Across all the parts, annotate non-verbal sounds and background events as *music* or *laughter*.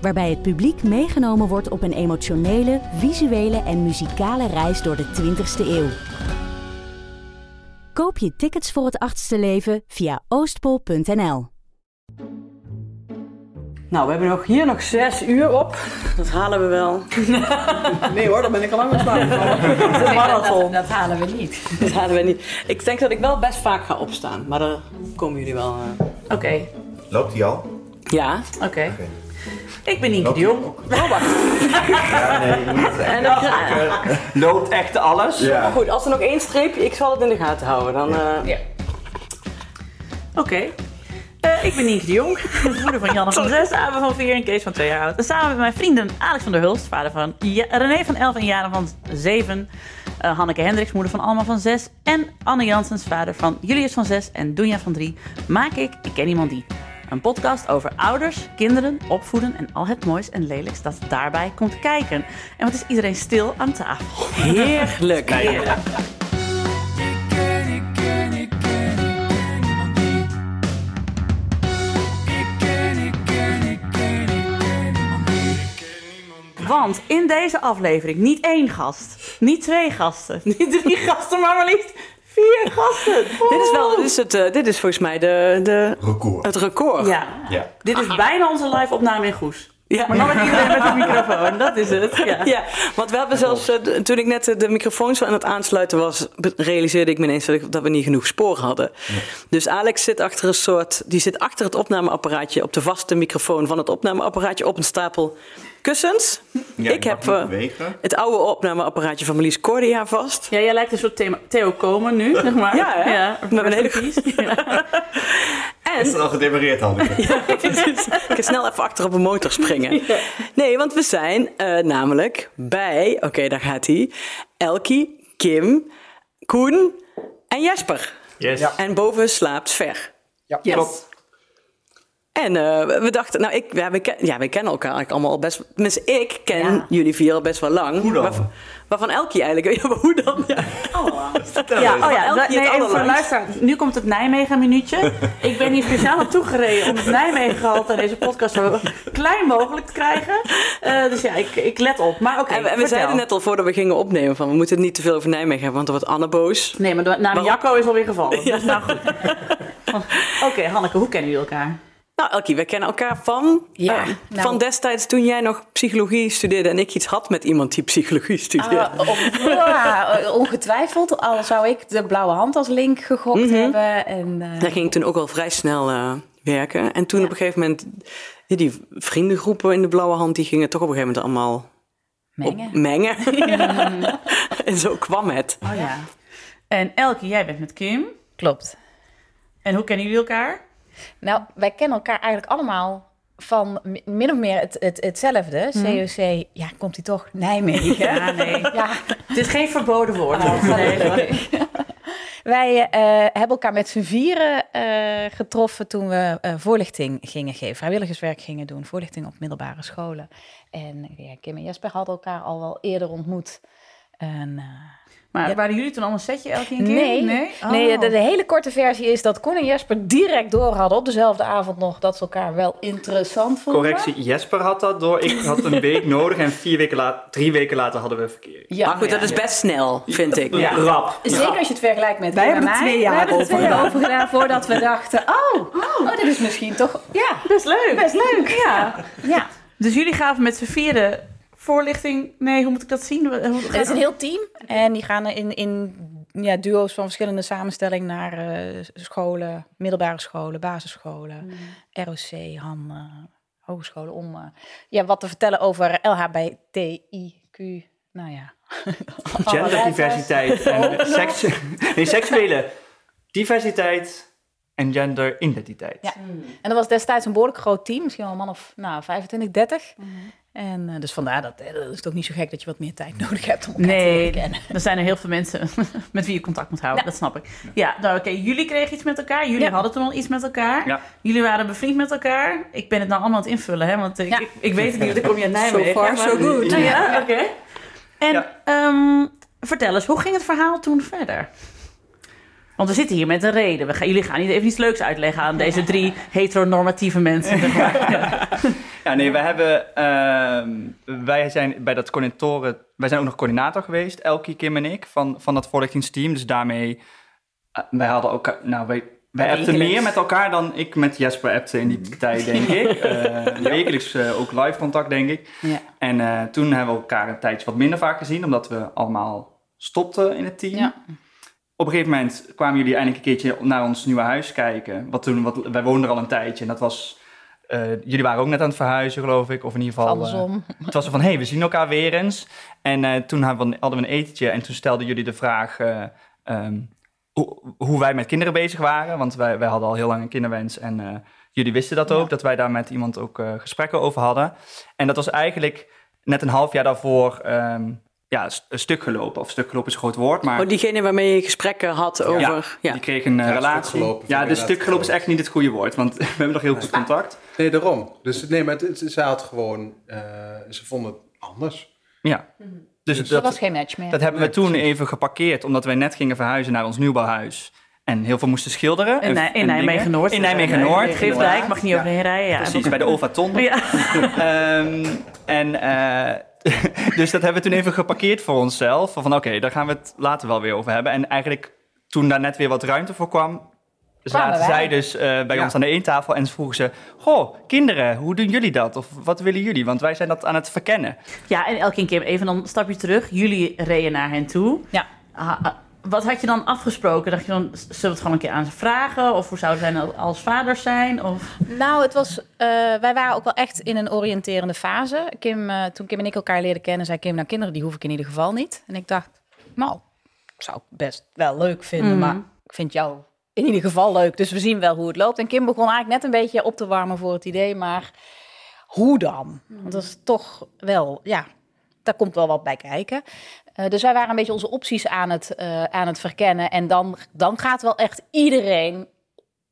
Waarbij het publiek meegenomen wordt op een emotionele, visuele en muzikale reis door de 20ste eeuw. Koop je tickets voor het achtste leven via oostpol.nl. Nou, we hebben nog hier nog zes uur op. Dat halen we wel. *laughs* Nee hoor, dan ben ik al lang aan het *laughs* marathon. Dat halen we niet. Dat halen we niet. Ik denk dat ik wel best vaak ga opstaan. Maar daar komen jullie wel... eh, Oké, Loopt die al? Ja. oké. Ik ben Nienke de Jong. Oh, wacht. Ja, nee, niet. *laughs* En dan, Loopt echt alles? Ja. Maar goed, als er nog één streepje, ik zal het in de gaten houden. Dan, eh, Ja. Oké. Eh, ik ben Nienke de Jong, *laughs* moeder van Janne van 6, Abe van 4 en Kees van 2 jaar oud. En samen met mijn vrienden Alex van der Hulst, vader van Ja- René van 11 en Jaren van 7. eh, Hanneke Hendricks, moeder van Alma van 6. En Anne Janssens, vader van Julius van 6 en Dunja van 3. Maak ik Ik Ken Iemand Die. Een podcast over ouders, kinderen, opvoeden en al het moois en lelijks dat daarbij komt kijken. En wat is iedereen stil aan tafel? heerlijk. Want in deze aflevering niet één gast, niet twee gasten, niet drie gasten, maar maar liefst vier gasten. Dit is wel, dit is, het, eh, dit is volgens mij de, de, Record. het record. Ja, Ja. dit is bijna onze live opname in Goes. Ja. Maar dan met iedereen met een microfoon, dat is het. Ja. Ja, want we hebben zelfs, eh, toen ik net de, de microfoons zo aan het aansluiten was, realiseerde ik me ineens dat, ik- dat we niet genoeg sporen hadden. Dus Alex zit achter een soort, die zit achter het opnameapparaatje op de vaste microfoon van het opnameapparaatje op een stapel kussens. Ja, ik heb eh, het oude opnameapparaatje van Marlies Cordia vast. Ja, jij lijkt een soort thema- Theo Komen nu, zeg maar. Ja, hè? Ja, Met een hele peace. Ja. *laughs* Is En het al gedemoreerd, Hanneke? *laughs* Ik ga snel even achter op een motor springen. Nee, want we zijn eh, namelijk bij, oké, daar gaat hij, Elkie, Kim, Koen en Jesper. Yes. En boven slaapt Sver. Yes. Klopt. En eh, we dachten, nou, ik, ja, we, ken, ja, we kennen elkaar eigenlijk allemaal al best... Tenminste, ik ken Ja. jullie vier al best wel lang. Hoe dan? Waarvan, waarvan Elkie eigenlijk... *laughs* Ja, maar hoe dan? Ja. Ja, oh ja, Elkie dat- het nee, even voor luisteraar. Nu komt het Nijmegen-minuutje. *laughs* Ik ben hier speciaal naartoe gereden om het Nijmegen-gehalte in deze podcast zo klein mogelijk te krijgen. Eh, dus ja, ik, ik let op. Maar oké, En, we- en we vertel. zeiden net al voordat we gingen opnemen van... we moeten het niet te veel over Nijmegen hebben, want dan wordt Anne boos. Nee, maar de naam Waarom? Jacco is alweer gevallen. Dus nou goed. *laughs* Oké, Hanneke, hoe kennen jullie elkaar? Nou, Elkie, we kennen elkaar van, Ja, eh, nou. van destijds toen jij nog psychologie studeerde... en ik iets had met iemand die psychologie studeerde. Ah, op- ja, ongetwijfeld. Al zou ik de blauwe hand als link gegokt Mhm. hebben. En, eh, Daar ging ik toen ook al vrij snel eh, werken. En toen op een gegeven moment... die vriendengroepen in de blauwe hand... die gingen toch op een gegeven moment allemaal mengen. op mengen. *laughs* *laughs* en zo kwam het. Oh ja. En Elke, jij bent met Kim. Klopt. En hoe kennen jullie elkaar? Nou, wij kennen elkaar eigenlijk allemaal van mi- min of meer het, het, hetzelfde. COC, ja, komt hij toch? Nijmegen. Ja, nee. *laughs* Ja, Het is geen verboden woord. Oh, Nee, *laughs* wij eh, hebben elkaar met z'n vieren eh, getroffen toen we eh, voorlichting gingen geven. Vrijwilligerswerk gingen doen, voorlichting op middelbare scholen. En ja, Kim en Jesper hadden elkaar al wel eerder ontmoet. En, Maar Ja. waren jullie toen allemaal een setje elke keer? Nee, Nee? nee Oh. de, de hele korte versie is dat Koen en Jesper direct door hadden op dezelfde avond nog dat ze elkaar wel interessant vonden. Correctie, Jesper had dat door. Ik had een week *laughs* nodig en vier weken later, drie weken later hadden we verkeer. Ja, maar goed, ja. dat is best snel, vind ik. Ja. Rap. Zeker als je het vergelijkt met Wij hebben er twee jaar We hebben er over twee gedaan. over gedaan voordat we dachten, oh, oh, dit is misschien toch, ja, Best leuk. best leuk. Ja. Ja, Dus jullie gaven met z'n vieren voorlichting. Nee, hoe moet ik dat zien? Het is een heel team en die gaan in, in ja, duo's van verschillende samenstelling naar eh, scholen, middelbare scholen, basisscholen, ROC, HAN, eh, hogescholen om eh, ja, wat te vertellen over LHBTIQ. Nou ja. *laughs* Genderdiversiteit en *laughs* seksu nee, seksuele diversiteit en genderidentiteit. Ja. En dat was destijds een behoorlijk groot team, misschien wel een man of nou, 25, 30. En dus vandaar dat, dat is het ook niet zo gek dat je wat meer tijd *laughs* nodig hebt om elkaar te Nee, leren kennen. er zijn er heel veel mensen *laughs* met wie je contact moet houden. Ja. Dat snap ik. Ja, nou oké. Jullie kregen iets met elkaar. Jullie Ja. hadden toen al iets met elkaar. Ja. Jullie waren bevriend met elkaar. Ik ben het nou allemaal aan het invullen, hè? Want ik, Ja. ik, ik weet het niet, want ik kom je uit *laughs* Nijmegen. far, maar- so good. Nou ja, oké. En Ja. ehm, vertel eens, hoe ging het verhaal toen verder? Want we zitten hier met een reden. We gaan, jullie gaan niet even iets leuks uitleggen aan deze drie heteronormatieve mensen. Ja. Ja, nee, we hebben, ehm, wij zijn bij dat coördinatoren, wij zijn ook nog coördinator geweest, Elkie, Kim en ik, van, van dat voorlichtingsteam. Dus daarmee, eh, wij hadden ook, nou, wij, wij appten meer met elkaar dan ik met Jesper appte in die tijd, denk ik. *laughs* Eh, Wekelijks eh, ook live contact, denk ik. Ja. En eh, toen hebben we elkaar een tijdje wat minder vaak gezien, omdat we allemaal stopten in het team. Ja. Op een gegeven moment kwamen jullie eindelijk een keertje naar ons nieuwe huis kijken. Wat toen, wat, wij woonden er al een tijdje en dat was... eh, jullie waren ook net aan het verhuizen, geloof ik. Of in ieder geval... eh, Andersom. het was van, hé, hey, we zien elkaar weer eens. En eh, toen hadden we, een etentje en toen stelden jullie de vraag... eh, ehm, hoe, hoe wij met kinderen bezig waren. Want wij, wij hadden al heel lang een kinderwens en... eh, Jullie wisten dat ook, dat wij daar met iemand ook eh, gesprekken over hadden. En dat was eigenlijk net een half jaar daarvoor ehm, ja, een stuk gelopen. Of stuk gelopen is een groot woord, maar Oh, diegene waarmee je gesprekken had over... Ja, die kreeg een eh, Ja, relatie. stuk gelopen vind ja, dus stuk gelopen is echt niet het goede woord, want *laughs* we hebben nog heel goed contact. Nee, daarom. Dus nee, maar het, het- ze had gewoon, eh, ze vonden het anders. Ja, dus Dat dat, was geen match meer. dat hebben we toen even geparkeerd, omdat wij net gingen verhuizen naar ons nieuwbouwhuis. En heel veel moesten schilderen. In, en- in Nijmegen dingen. Noord. In Nijmegen Noord. Geefdijk, mag niet Ja. overheen rijden. Ja, Precies, bij de Olfaton. *laughs* Ja. Ehm, en eh, *laughs* dus dat hebben we toen even geparkeerd voor onszelf. Van oké, daar gaan we het later wel weer over hebben. En eigenlijk toen daar net weer wat ruimte voor kwam... Kwamen zaten zij dus eh, bij Ja. ons aan de eentafel en ze vroegen ze... Goh, kinderen, hoe doen jullie dat? Of wat willen jullie? Want wij zijn dat aan het verkennen. Ja, en Elke Kim, even dan een stapje terug. Jullie reden naar hen toe. Ja. Ah, ah, wat had je dan afgesproken? Dacht je dan, zullen we het gewoon een keer aan ze vragen? Of hoe zouden zij nou als vaders zijn? Of... Nou, het was, eh, wij waren ook wel echt in een oriënterende fase. Kim, eh, toen Kim en ik elkaar leerden kennen, zei Kim, nou kinderen die hoef ik in ieder geval niet. En ik dacht, nou, zou ik best wel leuk vinden, Mhm. maar ik vind jou in ieder geval leuk. Dus we zien wel hoe het loopt. En Kim begon eigenlijk net een beetje op te warmen voor het idee, maar hoe dan? Want dat is toch wel, ja, daar komt wel wat bij kijken. Eh, dus wij waren een beetje onze opties aan het, eh, aan het verkennen. En dan, dan gaat wel echt iedereen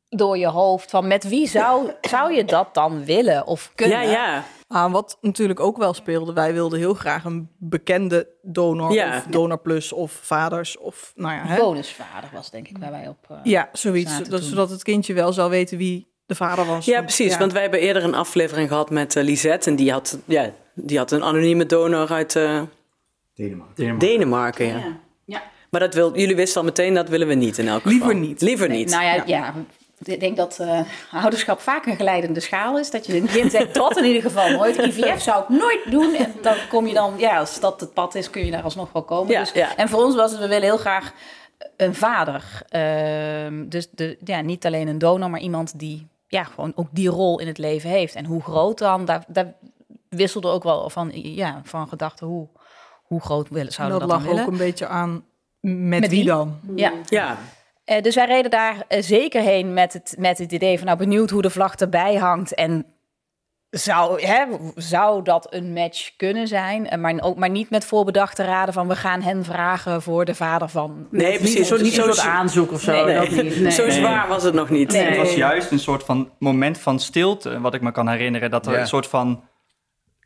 door je hoofd van met wie zou, zou je dat dan willen of kunnen? ja, ja. Ah, wat natuurlijk ook wel speelde, wij wilden heel graag een bekende donor Ja. of donor plus of vaders of nou ja, hè? Bonusvader was denk ik waar wij op. eh, ja, zoiets, dat, zodat het kindje wel zou weten wie de vader was. Ja, Want, precies. ja. Want wij hebben eerder een aflevering gehad met Lisette. En die had, ja, die had een anonieme donor uit eh, Denemarken. Denemarken. Ja. Ja. Ja. Maar dat wil, jullie wisten al meteen, dat willen we niet in elk geval. Liever niet. Liever Nee, niet. Nou ja, ja. ik denk dat eh, ouderschap vaak een geleidende schaal is. Dat je in het begin zegt, dat in ieder geval nooit. IVF zou ik nooit doen. En dan kom je dan, ja, als dat het pad is, kun je daar alsnog wel komen. Ja, dus, ja. En voor ons was het, we willen heel graag een vader. Ehm, dus de, ja, niet alleen een donor, maar iemand die ja, gewoon ook die rol in het leven heeft. En hoe groot dan, daar, daar wisselde ook wel van, ja, van gedachten hoe, hoe groot willen, En zouden dat we dat lag dan ook willen. een beetje aan met, Met wie wie? dan. Ja. Ja, Eh, dus wij reden daar eh, zeker heen met het, met het idee van, nou benieuwd hoe de vlag erbij hangt. En zou, hè, zou dat een match kunnen zijn? Eh, maar, ook, maar niet met voorbedachte raden van, we gaan hen vragen voor de vader van... nee, precies. soort, niet Zo- soort aanzoek of zo. Nee, dat nee. niet. Nee. Zo zwaar was het nog niet. Nee. Het was juist een soort van moment van stilte, wat ik me kan herinneren. Dat er Ja. een soort van.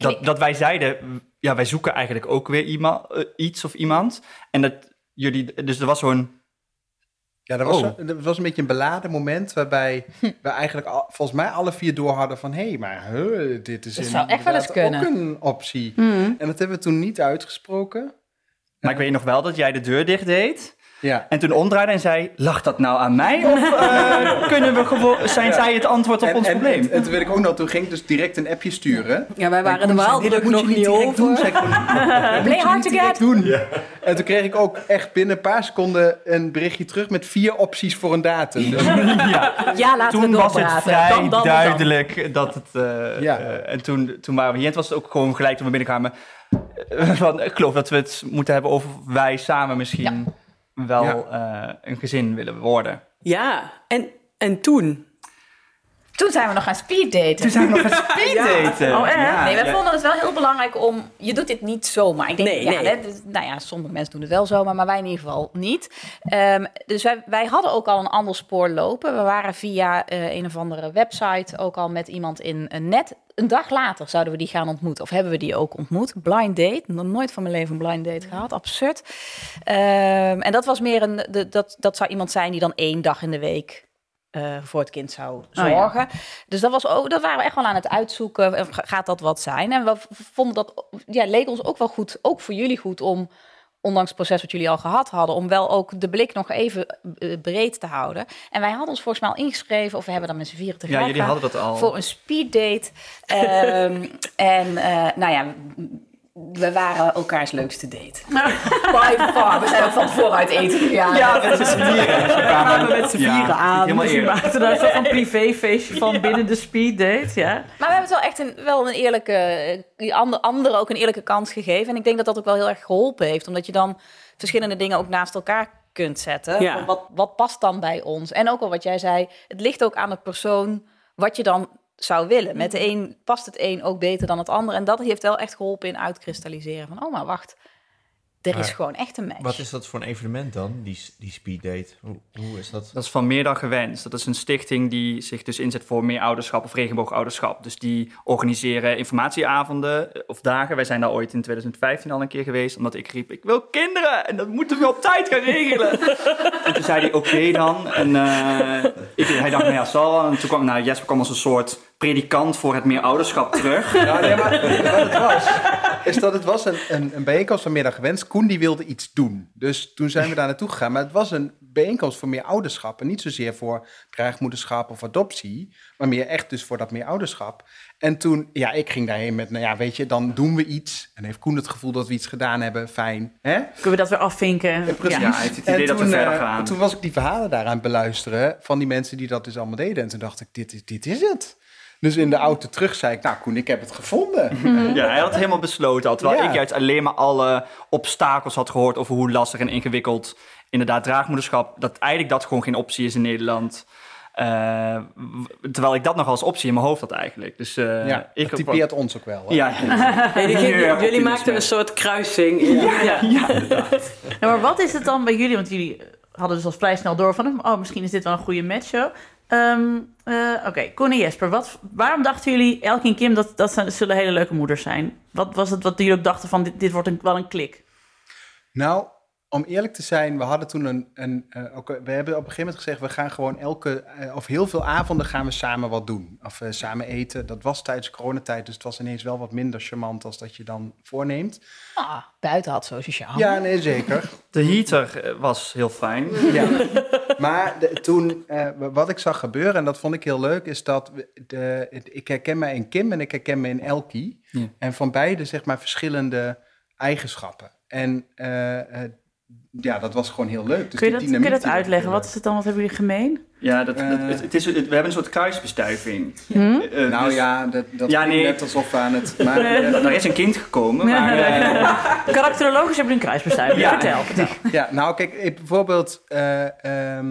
Dat, dat wij zeiden, ja, wij zoeken eigenlijk ook weer iemand, eh, iets of iemand. En dat jullie, dus er was zo'n. Ja, dat was, Oh. dat was een beetje een beladen moment waarbij we eigenlijk al, volgens mij alle vier door hadden van hé, maar huh, dit is Dat zou echt wel eens kunnen. ook een optie. Hmm. En dat hebben we toen niet uitgesproken. Maar ik weet nog wel dat jij de deur dicht deed. Ja. En toen omdraaide en zei: Lag dat nou aan mij? Of eh, *laughs* kunnen we gewoon, zijn zij het antwoord op En, ons en, probleem? en, en toen weet ik ook nog, toen ging ik dus direct een appje sturen. Ja, wij waren En er wel druk moet nog je niet direct doen. over. Zei *laughs* Play hard to get! doen. En toen kreeg ik ook echt binnen een paar seconden een berichtje terug met vier opties voor een datum. Dus, *laughs* Ja, laten Toen we was het vrij Dan, dan, dan. duidelijk dat het. eh, Ja. eh, en toen, toen waren we hier. Het was ook gewoon gelijk toen we binnenkwamen. van, ik geloof dat we het moeten hebben over wij samen misschien wel eh, een gezin willen worden. Ja, en, en toen? Toen zijn we nog gaan speeddaten. Toen zijn we nog gaan *laughs* speeddaten. Oh, echt? Ja. Nee, wij Ja. vonden het wel heel belangrijk om... Je doet dit niet zomaar. Ik denk, Nee, ja, nee. hè, dus- nou ja, sommige mensen doen het wel zomaar, maar wij in ieder geval niet. Ehm, dus wij, wij hadden ook al een ander spoor lopen. We waren via eh, een of andere website ook al met iemand in een net. Een dag later zouden we die gaan ontmoeten. Of hebben we die ook ontmoet. Blind date. Nog nooit van mijn leven een blind date gehad. Absurd. Ehm, en dat was meer een... De, dat, dat zou iemand zijn die dan één dag in de week... eh, voor het kind zou ja. zorgen. Dus dat, was ook, dat waren we echt wel aan het uitzoeken. Eh, ga- Gaat dat wat zijn? En we vonden dat, ja, leek ons ook wel goed, ook voor jullie goed om, ondanks het proces wat jullie al gehad hadden, om wel ook de blik nog even eh, breed te houden. En wij hadden ons volgens mij al ingeschreven, of we hebben dan met z'n vieren tegelijk Ja, jullie hadden dat al. voor een speeddate. *laughs* Ehm en nou ja, we waren elkaars leukste date. *laughs* By far. We zijn ook van tevoren uit eten gegaan. Ja, met z'n vieren. We kwamen met z'n Ja, vieren aan. helemaal Dus we maakten daar een soort van *laughs* privéfeestje van binnen de speeddate. Ja. Maar we hebben het wel echt een, wel een eerlijke, die ander, anderen ook een eerlijke kans gegeven. En ik denk dat dat ook wel heel erg geholpen heeft. Omdat je dan verschillende dingen ook naast elkaar kunt zetten. Ja. Van Wat, wat past dan bij ons? En ook al wat jij zei, het ligt ook aan de persoon wat je dan zou willen. Met de een past het een ook beter dan het ander. En dat heeft wel echt geholpen in uitkristalliseren. Van, oh maar wacht, er is gewoon echt een match. Wat is dat voor een evenement dan, die, die speeddate? Hoe, hoe is dat? Dat is van meer dan gewenst. Dat is een stichting die zich dus inzet voor meer ouderschap of regenboogouderschap. Dus die organiseren informatieavonden eh, of dagen. Wij zijn daar ooit in 2015 al een keer geweest, omdat ik riep, ik wil kinderen en dat moeten we op tijd gaan regelen. *laughs* en toen zei hij, oké dan. En eh, ik, hij dacht, nou ja, zal wel. En toen kwam nou, Jesper kwam als een soort predikant voor het meer ouderschap terug. *laughs* Nou, nee, maar *laughs* wat het was, is dat het was een, een, een bijeenkomst van Middag Gewenst. Koen die wilde iets doen. Dus toen zijn we daar naartoe gegaan. Maar het was een bijeenkomst voor meer ouderschap. En niet zozeer voor draagmoederschap of adoptie. Maar meer echt dus voor dat meer ouderschap. En toen, ja, ik ging daarheen met, nou ja, weet je, dan doen we iets. En heeft Koen het gevoel dat we iets gedaan hebben. Fijn, hè? Kunnen we dat weer afvinken? precies. Ja, hij heeft het idee En dat we toen, verder eh, gaan. Toen was ik die verhalen daar aan het beluisteren van die mensen die dat dus allemaal deden. En toen dacht ik, dit is, dit is het. Dus in de auto terug zei ik, nou Koen, ik heb het gevonden. *laughs* Ja, hij had het helemaal besloten al. Terwijl Ja. ik juist alleen maar alle obstakels had gehoord over hoe lastig en ingewikkeld inderdaad draagmoederschap, dat eigenlijk dat gewoon geen optie is in Nederland. Eh, terwijl ik dat nog als optie in mijn hoofd had eigenlijk. Dus eh, ja, ik dat typeert ons ook wel. hè? Ja, *laughs* die- jullie optimisme. maakten een soort kruising. Ja. Ja. Ja, *laughs* maar wat is het dan bij jullie? Want jullie hadden dus al vrij snel door van... oh, misschien is dit wel een goede match Ehm, eh, Oké, Koen en Jesper. Wat, waarom dachten jullie, Elke en Kim, dat, dat zijn- zullen hele leuke moeders zijn? Wat was het wat jullie ook dachten van, dit, dit wordt een, wel een klik? Nou, om eerlijk te zijn, we hadden toen een. een eh, ook, we hebben op een gegeven moment gezegd: we gaan gewoon elke. eh, of heel veel avonden gaan we samen wat doen. Of samen eten. Dat was tijdens coronatijd, dus het was ineens wel wat minder charmant als dat je dan voorneemt. Ah, buiten had zo sociaal. Ja, nee, zeker. de heater was heel fijn. ja. *laughs* Maar de- toen, eh, wat ik zag gebeuren, en dat vond ik heel leuk, is dat de, ik herken mij in Kim en ik herken me in Elkie. Ja. En van beide, zeg maar, verschillende eigenschappen. En eh, eh, ja, dat was gewoon heel leuk. Dus kun je die dat, kun je dynamiek dat uitleggen? Wat is het dan? Wat hebben jullie gemeen? Ja, dat, Eh. het, het, het is, het- we hebben een soort kruisbestuiving. Hm? Eh, Nou dus- ja, dat, dat Ja, klinkt nee. net alsof we aan het... Maar, *laughs* eh, Er is een kind gekomen, maar... eh, *laughs* Karakterologisch hebben jullie een kruisbestuiving. Ja. Vertel, vertel. ja, nou kijk, ik, bijvoorbeeld... eh, ehm,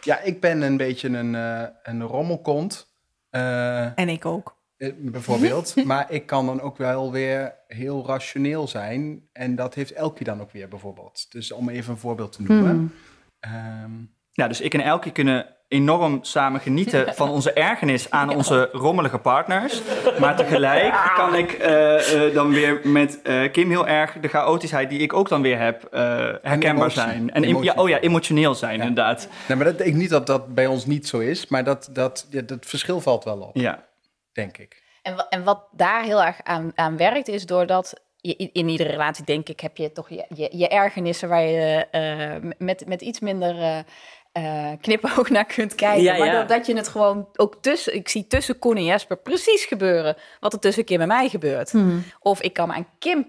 ja, ik ben een beetje een, eh, een rommelkont. eh, En ik ook. Eh, *laughs* bijvoorbeeld. maar ik kan dan ook wel weer heel rationeel zijn. En dat heeft Elkie dan ook weer bijvoorbeeld. Dus om even een voorbeeld te noemen. Hmm. Ehm, Ja, dus ik en Elke kunnen enorm samen genieten *laughs* van onze ergernis aan onze rommelige partners. Maar tegelijk kan ik eh, eh, dan weer met eh, Kim heel erg de chaotischheid die ik ook dan weer heb eh, herkenbaar zijn. En em- Emotie. ja, oh ja, emotioneel zijn Ja. inderdaad. nou, maar dat denk ik niet dat dat bij ons niet zo is. Maar dat, dat, ja, dat verschil valt wel op, Ja. Denk ik. En, en wat daar heel erg aan, aan werkt, is doordat je, in- iedere relatie, denk ik, heb je toch je, je, je ergernissen waar je eh, met, met iets minder eh eh, knipoog naar kunt kijken. Ja, maar ja. dat, dat je het gewoon ook tussen, ik zie tussen Koen en Jesper precies gebeuren wat er tussen Kim en mij gebeurt. Of ik kan me aan Kim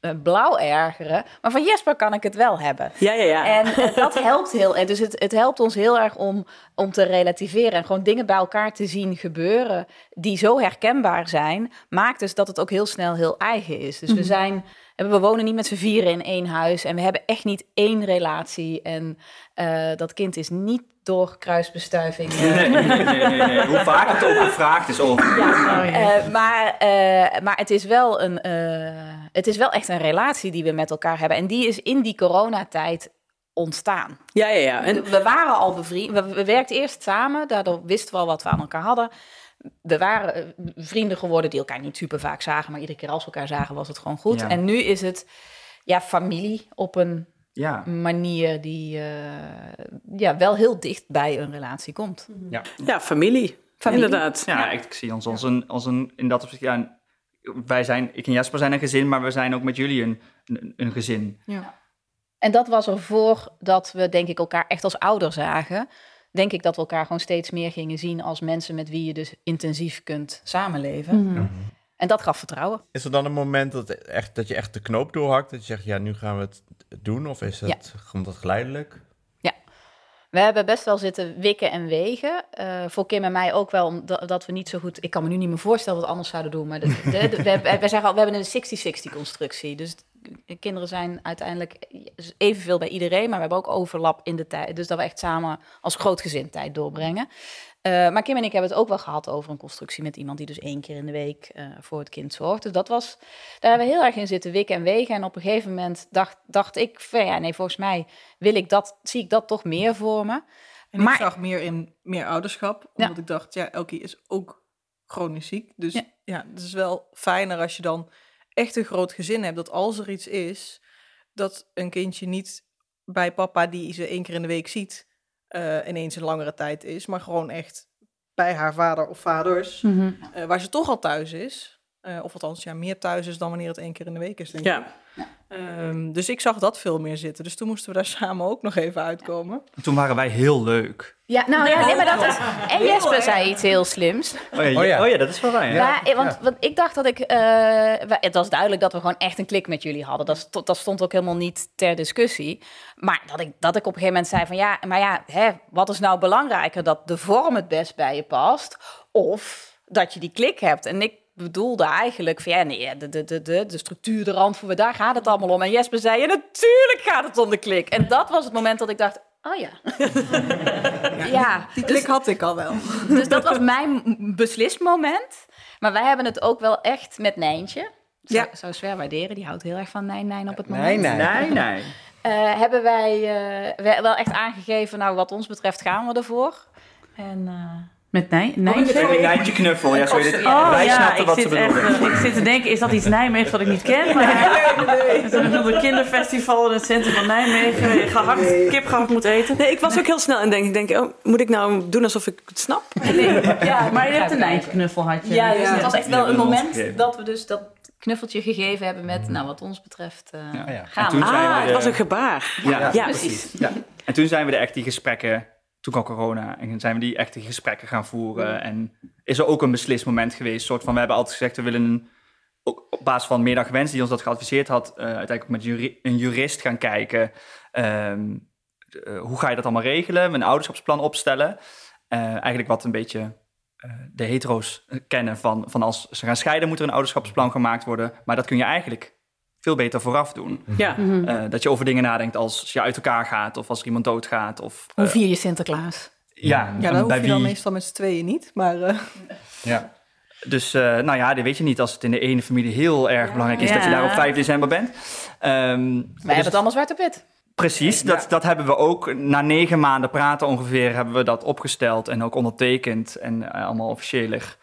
eh, blauw ergeren, maar van Jesper kan ik het wel hebben. Ja, ja, ja. En eh, dat helpt heel erg. Dus het, het helpt ons heel erg om, om te relativeren en gewoon dingen bij elkaar te zien gebeuren die zo herkenbaar zijn, maakt dus dat het ook heel snel heel eigen is. Dus we zijn, we wonen niet met z'n vieren in één huis en we hebben echt niet één relatie. En eh, dat kind is niet door kruisbestuiving. eh, Nee, nee, nee, nee, nee. Hoe vaak het ook *laughs* gevraagd is over. Ja, Oh, jee. eh, maar, eh, maar het, is wel een, eh, het is wel echt een relatie die we met elkaar hebben. En die is in die coronatijd ontstaan. Ja, ja, ja. En, we waren al bevriend. We, we werkten eerst samen, daardoor wisten we al wat we aan elkaar hadden. We waren eh, vrienden geworden die elkaar niet super vaak zagen, maar iedere keer als we elkaar zagen was het gewoon goed. Ja. En nu is het ja, familie op een Ja. manier die eh, ja, wel heel dicht bij een relatie komt. ja, familie. Familie. Inderdaad. Ja, ik zie ons als een, als een in dat opzicht, ja, wij zijn, ik en Jasper zijn een gezin, maar we zijn ook met jullie een, een, een gezin. En dat was er voordat we, denk ik, elkaar echt als ouder zagen. Denk ik dat we elkaar gewoon steeds meer gingen zien als mensen met wie je dus intensief kunt samenleven. En dat gaf vertrouwen. Is er dan een moment dat, echt, dat je echt de knoop doorhakt? Dat je zegt, ja, nu gaan we het doen? Of is het, komt dat geleidelijk? We hebben best wel zitten wikken en wegen. Eh, voor Kim en mij ook wel, omdat dat we niet zo goed... Ik kan me nu niet meer voorstellen wat we anders zouden doen. Maar *laughs* de, de, de- we, hebben- wij zeggen al, we hebben een 60-60 constructie. Dus kinderen zijn uiteindelijk evenveel bij iedereen. Maar we hebben ook overlap in de tijd. Dus dat we echt samen als groot gezin tijd doorbrengen. Eh, maar Kim en ik hebben het ook wel gehad over een constructie met iemand die dus één keer in de week eh, voor het kind zorgt. Dus dat was, daar hebben we heel erg in zitten wikken en wegen. En op een gegeven moment dacht, dacht ik, van, ja, nee, volgens mij wil ik dat, zie ik dat toch meer voor me. En Maar- ik zag meer in meer ouderschap, omdat ik dacht, ja, Elkie is ook chronisch ziek. Dus Ja. ja. het is wel fijner als je dan echt een groot gezin hebt, dat als er iets is, dat een kindje niet bij papa die ze één keer in de week ziet, eh, ineens een langere tijd is, maar gewoon echt bij haar vader of vaders, eh, waar ze toch al thuis is. Eh, of althans, ja, meer thuis is dan wanneer het één keer in de week is, denk ik. Ehm, dus ik zag dat veel meer zitten. Dus toen moesten we daar *laughs* samen ook nog even uitkomen. Toen waren wij heel leuk. Ja, nou ja, nee, maar dat is... En Jesper zei iets heel slims. Oh ja, Oh ja. oh ja dat is wel waar. Ja. Ja, eh, want, want ik dacht dat ik... eh, het was duidelijk dat we gewoon echt een klik met jullie hadden. Dat, dat stond ook helemaal niet ter discussie. Maar dat ik, dat ik op een gegeven moment zei van... Ja, maar ja, hè, wat is nou belangrijker? Dat de vorm het best bij je past? Of dat je die klik hebt? En ik bedoelde eigenlijk van... Ja, nee, de, de, de, de, de structuur, de randvoer, daar gaat het allemaal om. En Jesper zei, ja, natuurlijk gaat het om de klik. En dat was het moment dat ik dacht... Oh ja. *laughs* ja, Die klik had ik al wel. *laughs* dus dat was mijn beslismoment. Maar wij hebben het ook wel echt met Nijntje. Zou, Ja. zou Sver waarderen, die houdt heel erg van Nijn Nijn op het moment. nee. Nee, nee. Eh, hebben wij eh, we- wel echt aangegeven, nou wat ons betreft gaan we ervoor. En eh, Met Nij Een Nijmegen? Nijntje knuffel. Ja, sorry, dit, Oh wij ja, ik wat ze bedoelden. eh, ik zit te denken, is dat iets Nijmeegs wat ik niet ken? Maar het is een een kinderfestival in het centrum van Nijmegen. Je gehakt, kip gehakt moet eten. Nee, ik was ook heel snel en denk, ik denk, oh, moet ik nou doen alsof ik het snap? ja, Maar je hebt een Nijntje knuffel had je. Ja, dus Ja. het was echt wel een moment dat we dus dat knuffeltje gegeven hebben met, nou wat ons betreft, eh, Ja. ja. gaan Ah, de- het was een gebaar. Ja, Ja, precies. Ja. En toen zijn we er echt die gesprekken, toen kwam corona, en zijn we die echt die gesprekken gaan voeren. En is er ook een beslismoment geweest, soort van, we hebben altijd gezegd, we willen ook op basis van Middag Wens, die ons dat geadviseerd had, eh, uiteindelijk ook met juri- een jurist gaan kijken. ehm, eh, hoe ga je dat allemaal regelen? Een ouderschapsplan opstellen. Eh, eigenlijk wat een beetje de hetero's kennen van, van als ze gaan scheiden, moet er een ouderschapsplan gemaakt worden. Maar dat kun je eigenlijk veel beter vooraf doen. Ja. Eh, dat je over dingen nadenkt als je uit elkaar gaat of als er iemand doodgaat. Of, Hoe eh, vier je Sinterklaas? ja, Ja, dat hoef bij je dan wie. meestal met z'n tweeën niet. Maar eh, Ja. Dus eh, nou ja, dat weet je niet als het in de ene familie heel erg belangrijk is dat je daar op 5 december bent. Ehm, Wij dus hebben het allemaal zwart op wit. Precies, dat, dat hebben we ook. Na negen maanden praten ongeveer hebben we dat opgesteld en ook ondertekend en allemaal officiëler,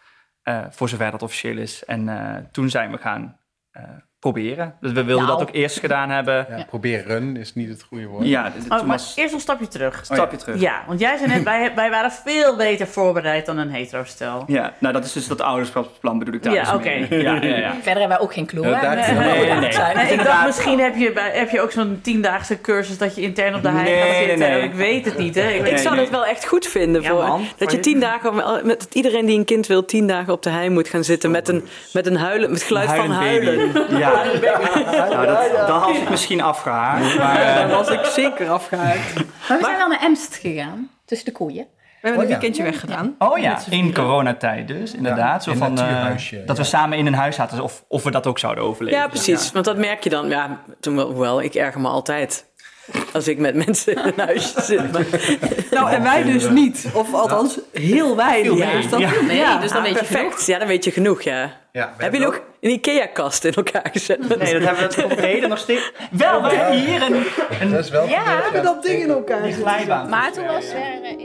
eh, voor zover dat officieel is. En eh, toen zijn we gaan eh, proberen. Dus we wilden Nou. dat ook eerst gedaan hebben. Ja, proberen is niet het goede woord. Ja, d- Oh, maar was eerst een stapje terug. stapje terug. Ja, want jij zei net, *laughs* wij, wij waren veel beter voorbereid dan een hetero-stel. Ja, nou dat is dus dat ouderschapsplan bedoel ik daar Ja, dus mee. Ja, ja, ja. *laughs* Verder hebben wij ook geen clue. Ja, Nee, nee, nee, nee, nee. zijn. Nee, ik dacht, misschien heb je, heb je ook zo'n tiendaagse cursus dat je intern op de hei Nee, gaat zitten. nee. Ik weet het niet, hè. Ik, zou nee. het wel echt goed vinden. Ja, voor, man. dat Voor je tien dagen, met iedereen die een kind wil, tien dagen op de hei moet gaan zitten met een, met een huilen, met geluid van huilen. Ja, nou, dat, dan had ik misschien afgehaakt. Maar, *laughs* eh, daar was ik zeker afgehaakt. We Maar we zijn wel naar Emst gegaan, tussen de koeien. hebben een Oh ja. weekendje weggedaan. Oh ja, in coronatijd dus, inderdaad. Ja, zo van, eh, natuurhuisje, dat we samen in een huis zaten, of, of we dat ook zouden overleven. Ja, precies. Want dat merk je dan. Ja, toen wel, hoewel, ik erger me altijd Als ik met mensen in een huisje zit. Maar, Nou, en wij dus niet. Of althans, heel weinig. Ja. Dus dat, Ja. Nee, ja. dus dan weet je perfect. genoeg. Ja, dan weet je genoeg, ja. Ja, we Heb hebben je ook een IKEA-kast in elkaar gezet? Nee, dat hebben we tot op heden nog steeds. Wel, we hebben hier een, een Dat is wel Ja, gebeurd, hebben dat ding in elkaar glijbaan. Maar toen was er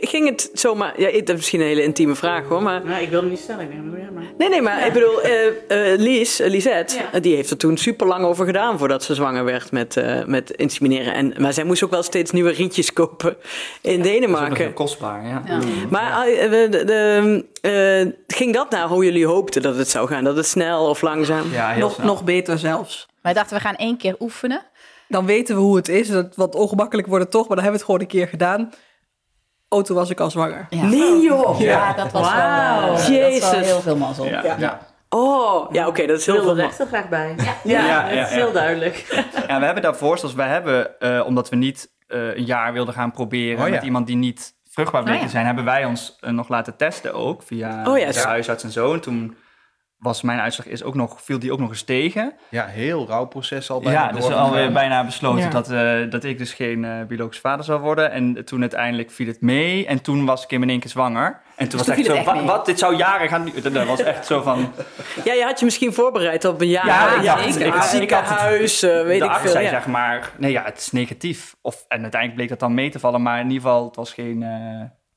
Ging het zomaar... Ja, dat is misschien een hele intieme vraag hoor, maar... Nou, ik wilde niet stellen. Maar. Nee, nee, maar ik bedoel, eh eh, Lies, eh, Lisette, Ja. die heeft er toen super lang over gedaan voordat ze zwanger werd met, eh, met insemineren. En, maar zij moest ook wel steeds nieuwe rietjes kopen in Dat is Denemarken. heel kostbaar, ja. Ja. Maar de, eh, ging dat naar hoe jullie hoopten dat het zou gaan? Dat het snel of langzaam? Ja, heel Nog, snel. nog beter zelfs. Wij dachten, we gaan één keer oefenen. Dan weten we hoe het is. Dat wat ongemakkelijk wordt het toch, maar dan hebben we het gewoon een keer gedaan. Oh, toen was ik al zwanger. Ja. Nee joh! Ja, dat was wel, eh, dat Jezus. was wel heel veel mazzel. Ja. Ja. Oh, ja oké, dat is Ik heel veel. er echt heel graag bij. Ja, Ja, dat ja, is ja. heel duidelijk. En we hebben daarvoor, zoals wij hebben, eh, omdat we niet eh, een jaar wilden gaan proberen Oh, ja. met iemand die niet vruchtbaar bleek Oh, ja. te zijn, hebben wij ons eh, nog laten testen ook via Oh, ja, de huisarts en zo. En toen was mijn uitslag is ook nog, viel die ook nog eens tegen. Ja, heel rauw proces al bijna ja, dus alweer bijna besloten Ja. dat, eh, dat ik dus geen eh, biologisch vader zou worden. En toen uiteindelijk viel het mee. En toen was ik in één keer zwanger. En toen was toen echt zo, echt wat, dit zou jaren gaan duren. Dat was echt zo van, *laughs* Ja, je had je misschien voorbereid op een jaar. Ja, een ja, Ik had- ik had het- ziekenhuis, eh, weet de ik veel. zei ja. zeg maar, nee ja, het is negatief. Of, en uiteindelijk bleek dat dan mee te vallen. Maar in ieder geval, het was geen eh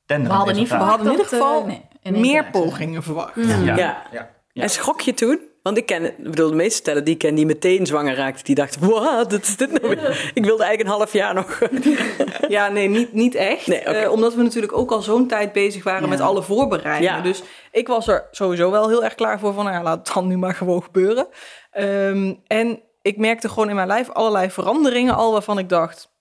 tender. We hadden niet We hadden in ieder eh, geval nee, meer pogingen verwacht. Ja. Ja. En schrok je toen? Want ik ken, ik bedoel, de meeste stellen die ik ken die meteen zwanger raakten, die dachten, wat, is dit nou weer? *laughs* Ik wilde eigenlijk een half jaar nog. *laughs* Ja, nee, niet, niet echt. Nee. Eh, omdat we natuurlijk ook al zo'n tijd bezig waren Ja. met alle voorbereidingen. Ja. Dus ik was er sowieso wel heel erg klaar voor van, nou ja, laat het dan nu maar gewoon gebeuren. Ehm, en ik merkte gewoon in mijn lijf allerlei veranderingen al waarvan ik dacht,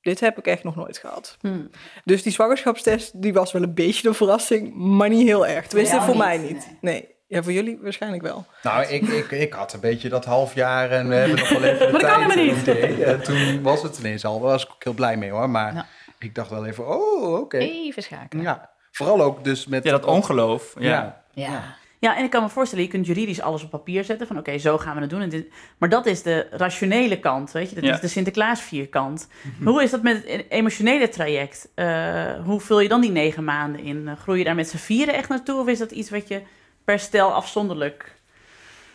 dit heb ik echt nog nooit gehad. Hmm. Dus die zwangerschapstest, die was wel een beetje een verrassing, maar niet heel erg. Tenminste, voor niet, mij niet. Nee. Ja, voor jullie waarschijnlijk wel. Nou, ik, ik, ik had een beetje dat half jaar en we *laughs* hebben nog wel even de Maar dat kan tijd. helemaal niet. En toen was het ineens al. Daar was ik ook heel blij mee hoor. Maar Ja. ik dacht wel even, oh, oké. Even schakelen. Ja, vooral ook dus met... Ja, dat ongeloof. Ja. Ja. Ja. Ja, en ik kan me voorstellen, je kunt juridisch alles op papier zetten. Van oké, zo gaan we het doen. En dit, maar dat is de rationele kant, weet je. Dat Ja. is de Sinterklaas vierkant. Hoe is dat met het emotionele traject? Eh, hoe vul je dan die negen maanden in? Groei je daar met z'n vieren echt naartoe? Of is dat iets wat je per stel afzonderlijk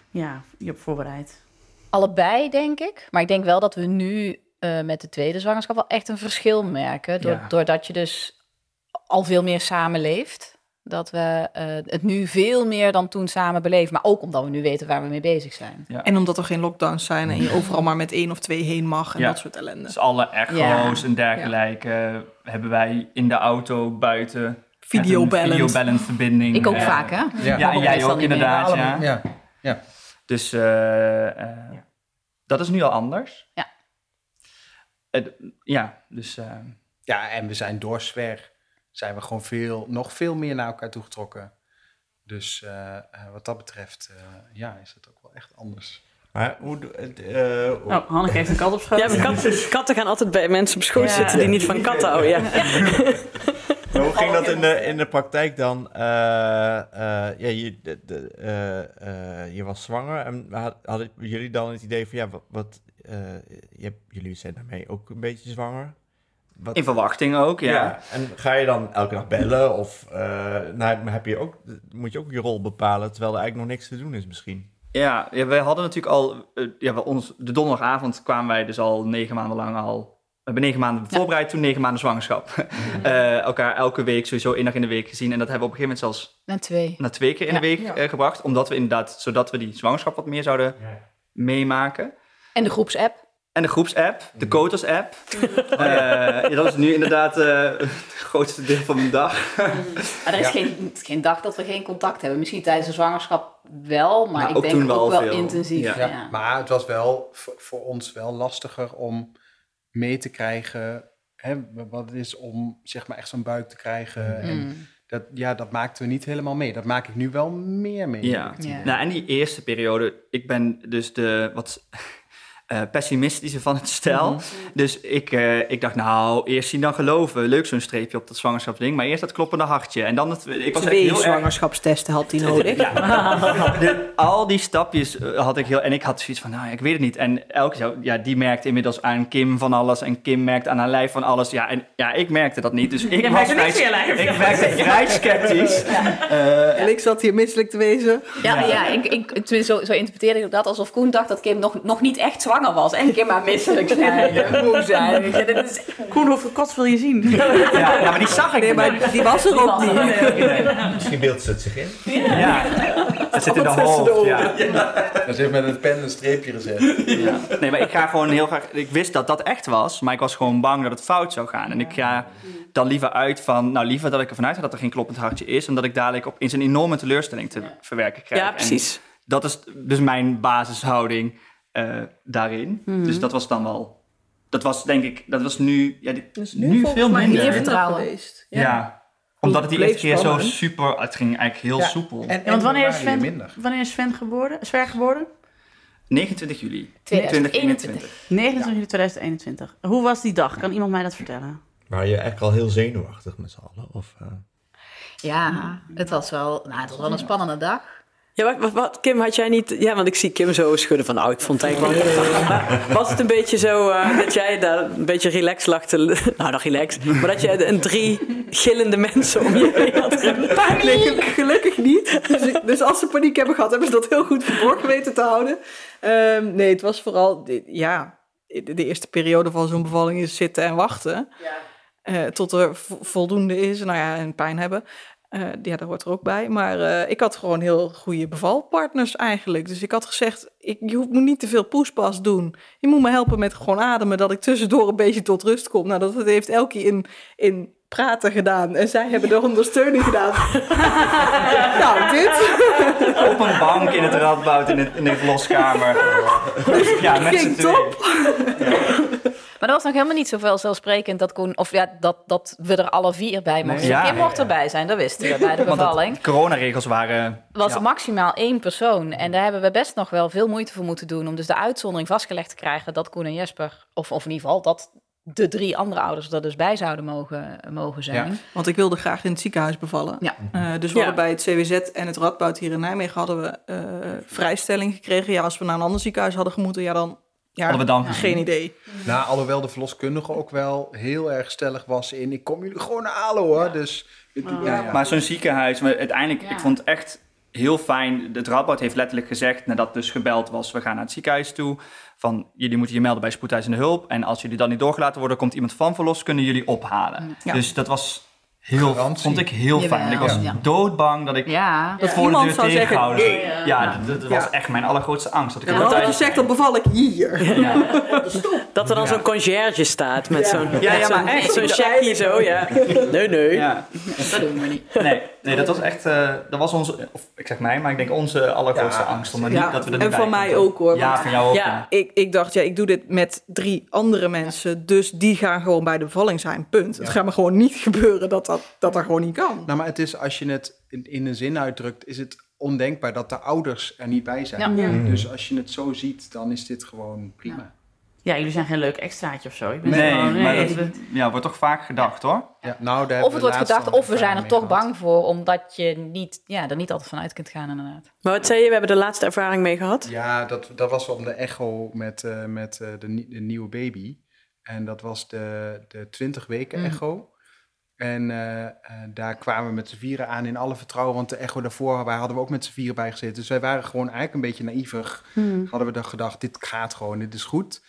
ja, je op voorbereidt? Allebei, denk ik. Maar ik denk wel dat we nu eh, met de tweede zwangerschap wel echt een verschil merken. Ja. Doordat je dus al veel meer samenleeft. Dat we eh, het nu veel meer dan toen samen beleven. Maar ook omdat we nu weten waar we mee bezig zijn. Ja. En omdat er geen lockdowns zijn en je overal maar met één of twee heen mag en Ja. dat soort ellende. Dus alle echo's Ja. en dergelijke hebben wij in de auto buiten. Videobellend. Videobellend verbinding. Ik ook Eh, vaak, hè? Ja. Ja, en Mag jij ook inderdaad. Ja. ja. Dus eh, eh, dat is nu al anders. Ja. Ja, dus Ja, en we zijn door Zwer zijn we gewoon veel, nog veel meer naar elkaar toegetrokken. Dus wat dat betreft, eh, ja, is het ook wel echt anders. Maar hoe... eh, eh, Oh, Hanneke heeft een kat op schoot. Ja, katten, katten gaan altijd bij mensen op schoot Ja. zitten die niet van katten houden. Ja. *laughs* Maar hoe ging dat in de, in de praktijk dan? Eh, eh, ja, je, de, de, eh, je was zwanger en had- hadden jullie dan het idee van ja, wat, wat je jullie zijn daarmee ook een beetje zwanger? Wat, in verwachting ook, ja. ja. En ga je dan elke dag bellen of nou, heb je ook, moet je ook je rol bepalen terwijl er eigenlijk nog niks te doen is misschien? Ja, ja wij hadden natuurlijk al... ja, ons, de donderdagavond kwamen wij dus al negen maanden lang al... We hebben negen maanden voorbereid, toen negen maanden zwangerschap. *laughs* Eh, elkaar elke week sowieso één dag in de week gezien. En dat hebben we op een gegeven moment zelfs Na twee. naar twee keer in Ja. de week eh, gebracht. Omdat we inderdaad, zodat we die zwangerschap wat meer zouden meemaken. En de groepsapp. En de groepsapp, de Kotos-app. Eh, ja, dat is nu inderdaad eh, het grootste deel van mijn dag. Maar er is *laughs* geen, geen dag dat we geen contact hebben. Misschien tijdens de zwangerschap wel, maar Nou, ik ook denk toen wel ook wel veel. intensief. Ja. Ja. Ja, Maar het was wel voor, voor ons wel lastiger om mee te krijgen hè, wat het is om zeg maar echt zo'n buik te krijgen. En Mm. dat, ja, dat maakten we niet helemaal mee. Dat maak ik nu wel meer mee. Ja. Ja. Nou, en die eerste periode, ik ben dus de, wat, eh, pessimistische van het stel. Dus ik, eh, ik dacht, nou, eerst zien dan geloven. Leuk zo'n streepje op dat zwangerschapsding. Maar eerst dat kloppende hartje. En dan het, ik was echt Twee heel erg- zwangerschapstesten had hij nodig. ja. De- al die stapjes eh, had ik heel... En ik had zoiets van, nou, ik weet het niet. En elke zo, ja, die merkte inmiddels aan Kim van alles. En Kim merkte aan haar lijf van alles. Ja, en ja, ik merkte dat niet. Dus ik Jij was merkte niks vrij, lijf. ik merkte vrij sceptisch. En ik zat hier misselijk te wezen. Ja, ja. ik, ik, tenminste, zo, zo interpreteerde ik dat alsof Koen dacht dat Kim nog, nog niet echt zwanger was. En Kim maar misselijk *laughs* zijn, en moe zijn. weet je. Dit is, Koen, hoeveel kots wil je zien? Ja, ja, maar die zag ik Nee, maar die was er ook niet. Misschien beeldt ze het zich in. Ja, dat zit in de hoofd. Ja. Dat heeft met een pen een streepje gezet. Nee, maar ik ga gewoon heel graag... Ik wist dat dat echt was, maar ik was gewoon bang dat het fout zou gaan. En ik ga dan liever uit van... Nou, liever dat ik ervan uit ga dat er geen kloppend hartje is... en dat ik dadelijk op, in zijn enorme teleurstelling te verwerken krijg. Ja, En precies. dat is dus mijn basishouding eh, daarin. Dus dat was dan wel... Dat was denk ik... Dat was nu... Ja, dit, Dus nu, veel minder. meer vertrouwen. geweest. Ja. Omdat het die eerste keer zo super... Het ging eigenlijk heel Ja. soepel. En, want wanneer is, Sven, wanneer is Sven geboren? Sver geboren? 29 juli 2021. 29 juli 2021. Hoe was die dag? Kan iemand mij dat vertellen? Waren je echt al heel zenuwachtig met z'n allen? Of, eh? Ja, het was wel, nou, het was wel een spannende dag. Ja, wat, wat, wat, Kim, had jij niet... Ja, want ik zie Kim zo schudden van... Nou, ik vond het eigenlijk wel heel Maar Was het een beetje zo eh, dat jij daar een beetje relaxed lag te... Nou, nog relaxed. Maar dat je een drie gillende mensen om je heen had. Nee, gelukkig niet. Dus, ik- dus als ze paniek hebben gehad, hebben ze dat heel goed verborgen weten te houden. Ehm, nee, het was vooral, de- ja, de, eerste periode van zo'n bevalling is zitten en wachten. Eh, tot er vo- voldoende is, nou ja, en pijn hebben. Eh, ja, dat hoort er ook bij. Maar eh, ik had gewoon heel goede bevalpartners eigenlijk. Dus ik had gezegd, ik, je hoeft moet niet te veel poespas doen. Je moet me helpen met gewoon ademen, dat ik tussendoor een beetje tot rust kom. Nou, dat heeft Elkie in, in praten gedaan. En zij hebben de ondersteuning gedaan. *laughs* nou, dit. Op een bank in het radboud in, het, in de verloskamer. *laughs* Ja, met z'n. Maar dat was nog helemaal niet zo vanzelfsprekend dat Koen, of ja, dat, dat we er alle vier bij mochten. Nee. Ja. Kim mocht erbij zijn, dat wisten we bij de *laughs* Want bevalling. de coronaregels waren... was ja. maximaal één persoon. En daar hebben we best nog wel veel moeite voor moeten doen. Om dus de uitzondering vastgelegd te krijgen dat Koen en Jesper, of, of in ieder geval dat de drie andere ouders er dus bij zouden mogen, mogen zijn. Ja. Want ik wilde graag in het ziekenhuis bevallen. Ja. Eh, dus we Ja. hadden bij het CWZ en het Radboud hier in Nijmegen hadden we eh, vrijstelling gekregen. Ja, als we naar een ander ziekenhuis hadden gemoeten, ja dan... Ja, Hadden we dan geen idee. Nou, alhoewel de verloskundige ook wel heel erg stellig was in... ik kom jullie gewoon halen hoor, dus... ja, ja. Maar zo'n ziekenhuis, maar uiteindelijk, Ja. ik vond het echt heel fijn. Het Radboud heeft letterlijk gezegd, nadat dus gebeld was, we gaan naar het ziekenhuis toe. Van, jullie moeten je melden bij spoedeisende hulp. En als jullie dan niet doorgelaten worden, komt iemand van verlos, kunnen jullie ophalen. Ja. Dus dat was heel, Garantie. vond ik heel fijn. Ik was ja. doodbang dat ik Ja, Dat voor de iemand deur zeggen, nee. Ja, dat, dat was echt mijn allergrootste angst. Dat ik En hadden thuis- gezegd, dan beval ik hier. Ja. *laughs* Dat er dan zo'n conciërge staat met zo'n Ja, ja, met maar zo'n- echt. zo'n checkie zo, ja. Nee, nee. Ja. dat doen we niet. Nee, nee, dat was echt, eh, dat was onze, of ik zeg mij, maar ik denk onze allergrootste Ja, angst. Om er Ja, niet, dat we er en niet van bij mij ook, hoor, Ja, van jou ook. Ja. Ik, ik dacht, ja, ik doe dit met drie andere mensen. Dus die gaan gewoon bij de bevalling zijn, punt. Het gaat me gewoon niet gebeuren dat dat, dat, dat gewoon niet kan. Nou, maar het is, als je het in, in een zin uitdrukt, is het ondenkbaar dat de ouders er niet bij zijn. Ja. Dus als je het zo ziet, dan is dit gewoon prima. Ja, jullie zijn geen leuk extraatje of zo. Je bent Nee, gewoon, maar dat ja, wordt toch vaak gedacht hoor. Ja. nou, daar Of het wordt gedacht, of we zijn er toch bang voor, omdat je niet, ja, er niet altijd vanuit kunt gaan inderdaad. Maar wat zei je? We hebben de laatste ervaring mee gehad. Ja, dat, dat was om de echo met, eh, met eh, de, nie- de nieuwe baby. En dat was de, de 20 weken Mm. echo. En eh, daar kwamen we met z'n vieren aan in alle vertrouwen. Want de echo daarvoor, wij hadden we ook met z'n vieren bij gezeten. Dus wij waren gewoon eigenlijk een beetje naïvig. Hadden we dan gedacht, dit gaat gewoon, dit is goed.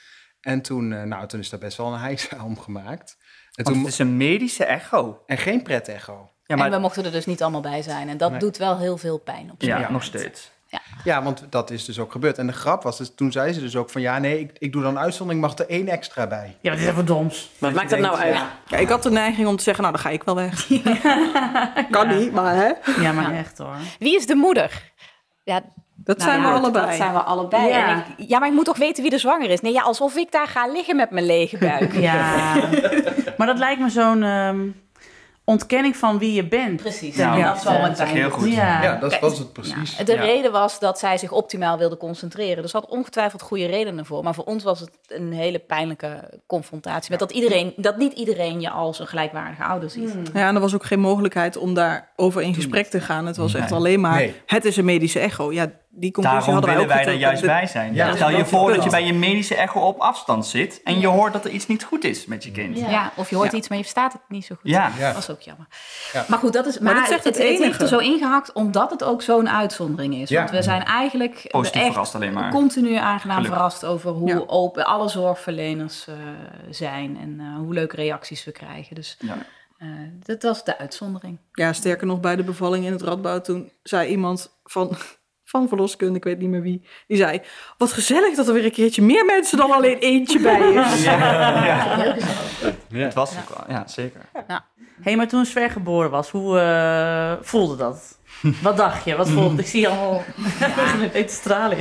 En toen, eh, nou, toen is daar best wel een heisa *laughs* om gemaakt. En, Want toen, het is een medische echo. en geen pret-echo. Ja, En we maar mochten er dus niet allemaal bij zijn. En dat Nee. doet wel heel veel pijn op ja, zich. nog steeds. Ja, want dat is dus ook gebeurd. En de grap was, dus, toen zei ze dus ook van... ja, nee, ik, ik doe dan uitzondering, mag er één extra bij. Ja, wat is even doms. Wat maakt dat nou uit? Ja, ik had de neiging om te zeggen, nou, dan ga ik wel weg. *laughs* kan niet, maar hè. Ja, maar echt hoor. Wie is de moeder? Ja, Dat nou zijn ja, we allebei. Dat zijn we allebei. Ja. En ik- ja, maar ik moet toch weten wie er zwanger is? Nee, ja, alsof ik daar ga liggen met mijn lege buik. *laughs* Ja, *laughs* maar dat lijkt me zo'n... ehm, ontkenning van wie je bent. Precies. Ja, Ja, dat eh, het zijn. heel goed. Ja. Ja, dat was het precies. Ja, de Ja. reden was dat zij zich optimaal wilde concentreren. Dus er had ongetwijfeld goede redenen voor. Maar voor ons was het een hele pijnlijke confrontatie. Met dat, iedereen, dat niet iedereen je als een gelijkwaardige ouder ziet. Ja, en er was ook geen mogelijkheid om daarover in gesprek te gaan. Het was echt alleen maar, Nee. het is een medische echo. Ja, die conclusie Daarom hadden wij willen wij er juist bij zijn. Ja. Stel je voor dat- je bij je medische echo op afstand zit en je hoort dat er iets niet goed is met je kind. Ja. of je hoort Ja. iets, maar je verstaat het niet zo goed. Ja. Ja. Dat was ook jammer. Ja. Maar goed, dat is, maar, dat zegt het, het het heeft er zo ingehakt omdat het ook zo'n uitzondering is. Ja. Want we zijn eigenlijk Positief echt verrast alleen maar. continu aangenaam Gelukkig. verrast over hoe Ja. open alle zorgverleners eh, zijn en eh, hoe leuke reacties we krijgen. Dus Ja. eh, dat was de uitzondering. Ja, sterker nog, bij de bevalling in het Radboud, toen zei iemand van, van verloskunde, ik weet niet meer wie, die zei, wat gezellig dat er weer een keertje meer mensen dan alleen eentje bij is. *laughs* Het was ook wel, ja, zeker. hey, maar toen Sver geboren was, hoe eh, voelde dat? Wat dacht je? Wat voelde Ik zie je allemaal met stralen.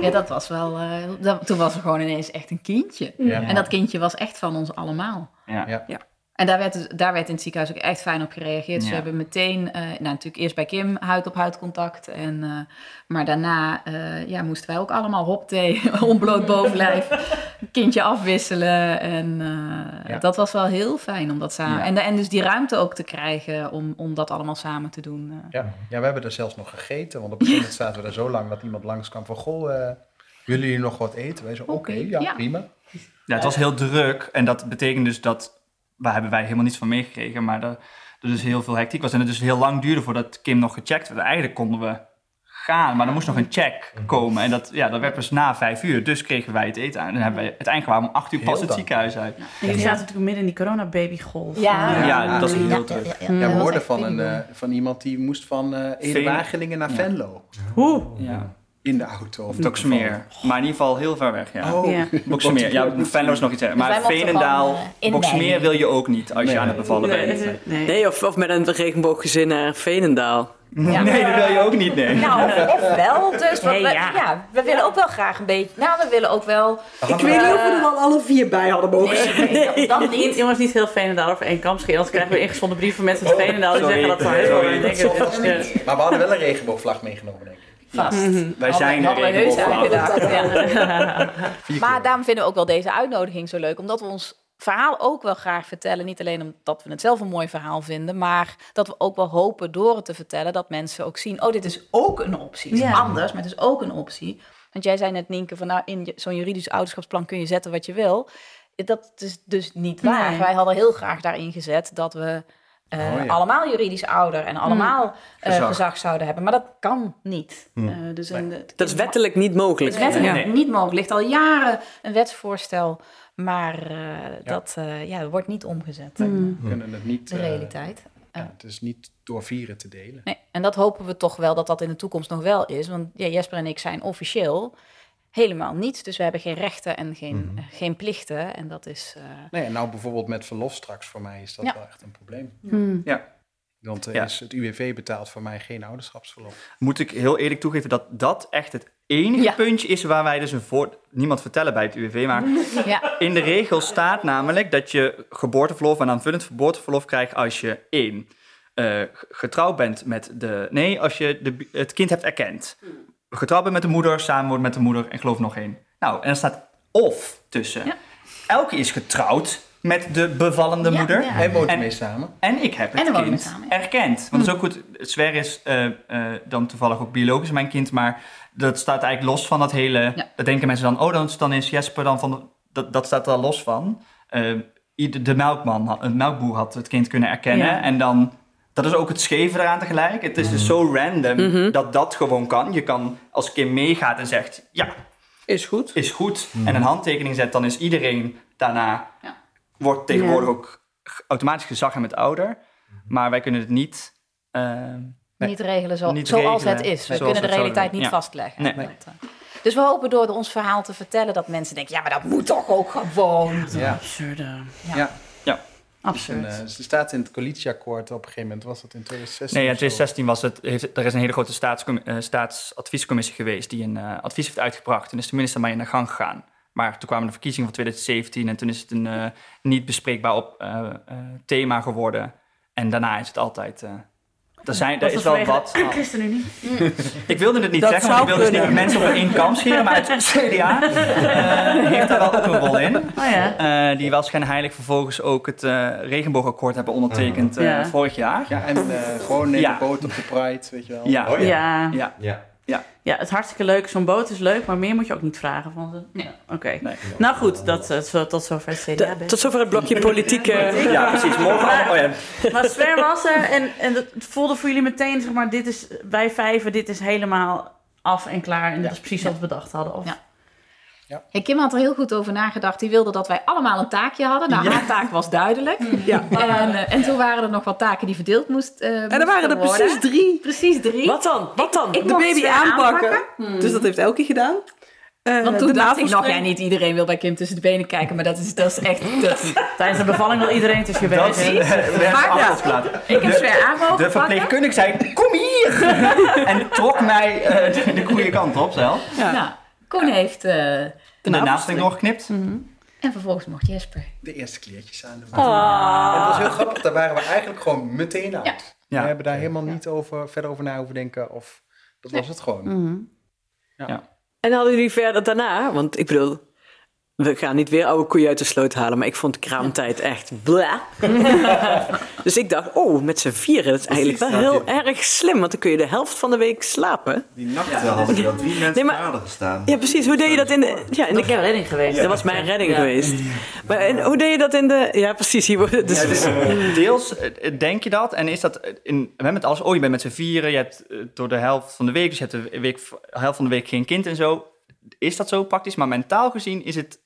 Ja, dat was wel. eh, dat- toen was er gewoon ineens echt een kindje. Ja. En dat kindje was echt van ons allemaal. Ja. Ja. En daar werd, daar werd in het ziekenhuis ook echt fijn op gereageerd. Ja. we hebben meteen, eh, nou natuurlijk eerst bij Kim huid-op-huid contact. En, eh, maar daarna eh, ja, moesten wij ook allemaal hopthee, *laughs* onbloot bovenlijf, *laughs* kindje afwisselen. En eh, Ja. dat was wel heel fijn om dat samen... Ja. En, en dus die ruimte ook te krijgen om, om dat allemaal samen te doen. Ja. ja, we hebben er zelfs nog gegeten. Want op een gegeven moment zaten we er zo lang dat iemand langskwam van... Goh, willen jullie nog wat eten? Wij zo, oké, ja. prima. Ja, het was heel druk en dat betekent dus dat, waar hebben wij helemaal niets van meegekregen, maar dat er dus heel veel hectiek was en het dus heel lang duurde voordat Kim nog gecheckt werd. Eigenlijk konden we gaan, maar er moest nog een check komen en dat, ja, dat werd dus na vijf uur, dus kregen wij het eten aan. En dan hebben wij uiteindelijk kwamen om acht uur pas Heel het ziekenhuis uit. En jullie zaten natuurlijk midden in die corona-babygolf. Ja. Ja, dat is heel ja, druk. ja, Ja, we hoorden van, een, eh, van iemand die moest van eh Veen- Ede-Wageningen naar Ja. Venlo. Hoe? Ja. In de auto. Of Of Doksmeer, maar in ieder geval heel ver weg, ja. Oh, Ja. Boksmeer, ja, Venlo is nog iets. Dus Maar mochten Veenendaal, eh, Boksmeer wil je ook niet als je aan het bevallen bent. Nee, nee. Nee, of, of met een regenbooggezin naar Veenendaal. Ja. Nee, dat wil je ook niet, nee. Nou, of, of wel. Dus we, ja. ja. we willen ook wel graag een beetje. Nou, we willen ook wel. Ik weet niet of we er dan alle vier bij hadden mogen zijn. Nee, nee, dat Niet, jongens, niet heel Veenendaal over één kamp. Anders krijgen we ingezonden brieven van mensen uit Veenendaal die zeggen dat ze heel is, eh, Maar we hadden wel een regenboogvlag meegenomen, denk ik. Vast. Wij zijn Hadden er heus. Ja. *laughs* Vier Maar daarom vinden we ook wel deze uitnodiging zo leuk. Omdat we ons verhaal ook wel graag vertellen. Niet alleen omdat we het zelf een mooi verhaal vinden. Maar dat we ook wel hopen door het te vertellen. Dat mensen ook zien. Oh, dit is ook een optie. Het is Ja. anders, maar het is ook een optie. Want jij zei net, Nienke, van nou, in zo'n juridisch ouderschapsplan kun je zetten wat je wil. Dat is dus niet waar. Nee. Wij hadden heel graag daarin gezet dat we eh, Oh, ja. allemaal juridisch ouder en allemaal eh, Gezag. gezag. zouden hebben. Maar dat kan niet. Eh, dus een, het Dat is wettelijk niet mogelijk. het is wettelijk Nee. niet mogelijk. ligt al jaren een wetsvoorstel, maar eh, dat eh, ja, wordt niet omgezet. We kunnen het niet... De eh, realiteit. ja, het is niet door vieren te delen. Nee, en dat hopen we toch wel dat dat in de toekomst nog wel is. Want ja, Jesper en ik zijn officieel helemaal niets. Dus we hebben geen rechten en geen, eh, geen plichten. En dat is... eh, Nee, en nou bijvoorbeeld met verlof straks voor mij is dat Ja. wel echt een probleem. Ja. Want er Ja. is, het UWV betaalt voor mij geen ouderschapsverlof. moet ik heel eerlijk toegeven dat dat echt het enige Ja. puntje is waar wij dus een voor... Niemand vertellen bij het UWV, maar *laughs* ja, in de regel staat namelijk dat je geboorteverlof en aanvullend geboorteverlof krijgt als je één eh, getrouwd bent met de... Nee, als je de, het kind hebt erkend. Getrouwd bent met de moeder, samenwoont met de moeder en geloof nog één. Nou, en er staat of tussen. Ja. Elke is getrouwd met de bevallende Ja, moeder. ja. Hij woont En- mee samen. En ik heb En het we kind samen, ja. erkend. Want dat is ook goed. Sver is eh, eh, dan toevallig ook biologisch mijn kind, maar dat staat eigenlijk los van dat hele. Ja. Dat denken mensen dan, oh, dan, dan is Jesper dan van. de- dat, dat staat er los van. Eh, de melkman, had- een melkboer had het kind kunnen erkennen. Ja. En dan. Dat is ook het scheve eraan tegelijk. Het is dus zo random Mhm. dat dat gewoon kan. Je kan als Kim meegaat en zegt, ja, Is goed. is goed. En een handtekening zet, dan is iedereen daarna... Ja. Wordt tegenwoordig ook automatisch gezag met ouder. Maar wij kunnen het niet... eh, niet regelen zo, Niet zoals regelen het is. We kunnen de realiteit niet. Ja. vastleggen. Nee. Dat, eh, Dus we hopen door ons verhaal te vertellen dat mensen denken... ja, maar dat moet toch ook gewoon. Ja. Absurde. Ja. En, Absurd. eh, ze staat in het coalitieakkoord op een gegeven moment. Was dat in 2016? Nee, in of zo? 2016 was het, heeft, er is een hele grote eh, staatsadviescommissie geweest die een eh, advies heeft uitgebracht. En is de minister mee in de gang gegaan. Maar toen kwamen de verkiezingen van 2017 en toen is het een niet bespreekbaar op, thema geworden. En daarna is het altijd... er, zijn, er is wel wat... de ChristenUnie? Ik wilde het niet Dat zeggen, want ik wilde dus niet kunnen. mensen op één kam scheren, maar het *laughs* CDA eh, heeft daar wel ook een rol in. Oh ja. Eh, die wel schijnheilig vervolgens ook het eh, regenboogakkoord hebben ondertekend eh, Ja. vorig jaar. Ja, en eh, gewoon neem Ja. de boot op de Pride, weet je wel. Ja. Oh ja. Ja. Ja. Ja. Het is hartstikke leuk. Zo'n boot is leuk, maar meer moet je ook niet vragen van ze. Ja, Oké. Nee. Nou goed, dat, eh, zo- tot zover het CDA. Tot zover het blokje politieke... Ja, precies. Morgen allemaal- oh ja. Maar Sven was er en, en het voelde voor jullie meteen, zeg maar, dit is, wij vijven, dit is helemaal af en klaar. En dat is precies wat we bedacht hadden. Of, Ja. Hey, Kim had er heel goed over nagedacht. Die wilde dat wij allemaal een taakje hadden. Nou, haar taak was duidelijk. *laughs* Ja. En, eh, en toen waren er nog wat taken die verdeeld moest, eh En er waren er precies drie. Precies drie. Wat dan? Wat dan? Ik De baby aanpakken. Dus dat heeft Elke gedaan. Eh, Want toen de dacht ik nog, ja, niet iedereen wil bij Kim tussen de benen kijken. Maar dat is, dat is echt... *laughs* Dat, Tijdens de bevalling wil iedereen tussen je Dat benen. is *laughs* Maar ja. ik heb Sven aan mogen De verpleegkundige zei, kom hier! en trok mij eh, de, de goede kant op zelf. Nou, Koen heeft... eh, De navelstreng doorgeknipt. en vervolgens mocht Jesper. De eerste kleertjes aan doen. En het was heel grappig, daar waren we eigenlijk gewoon meteen uit. Ja. Ja. We hebben daar helemaal niet over, verder over na hoeven denken. Of, dat was het gewoon. En hadden jullie verder daarna, want ik bedoel, we gaan niet weer oude koeien uit de sloot halen, maar ik vond kraamtijd echt bla. *laughs* dus ik dacht, oh, met z'n vieren, dat is eigenlijk wel heel erg slim, want dan kun je de helft van de week slapen. Die nacht hadden er drie mensen Nee, maar- gestaan. Ja, precies, hoe deed je dat in de... Ja, in de is jouw redding geweest. dat was mijn redding Ja. geweest. Maar en, hoe deed je dat in de... Ja, precies, hier wordt dus... Ja, dus *laughs* deels eh, denk je dat en is dat eh, in, we hebben het als oh je bent met z'n vieren, je hebt eh, door de helft van de week, dus je hebt de week, helft van de week geen kind en zo. Is dat zo praktisch? Maar mentaal gezien is het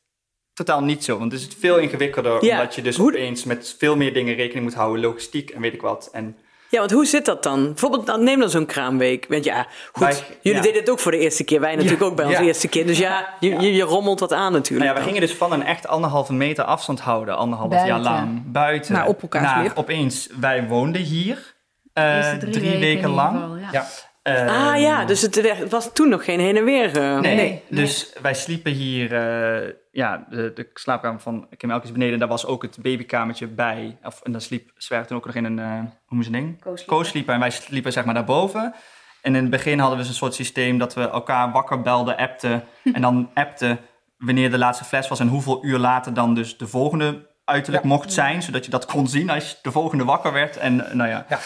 totaal niet zo, want het is veel ingewikkelder Ja, omdat je dus hoe- opeens met veel meer dingen rekening moet houden, logistiek en weet ik wat. En Ja, want hoe zit dat dan? Bijvoorbeeld, dan neem dan zo'n kraamweek. Want ja, goed, Wij- jullie ja. deden het ook voor de eerste keer. Wij natuurlijk ook bij onze Ja. eerste keer. Dus ja, je, je, je rommelt wat aan nou natuurlijk. ja, we gingen dus van een echt anderhalve meter afstand houden, anderhalf Buiten. jaar lang, buiten. Naar op elkaars naar opeens, wij woonden hier eh, drie, weken lang. geval, ja. Ah ja, dus het was toen nog geen heen en weer. eh. Nee, Nee, dus wij sliepen hier, eh, ja, de, de slaapkamer van Kim Elkes beneden, daar was ook het babykamertje bij. Of, en dan sliep Zwerg toen ook nog in een, eh hoe moet je ding? Co-sleeper. Co-sleeper en wij sliepen zeg maar daarboven. En in het begin hadden we dus een soort systeem dat we elkaar wakker belden, appten. en dan appten wanneer de laatste fles was en hoeveel uur later dan dus de volgende uiterlijk mocht zijn. Zodat je dat kon zien als de volgende wakker werd. En nou ja, Ja.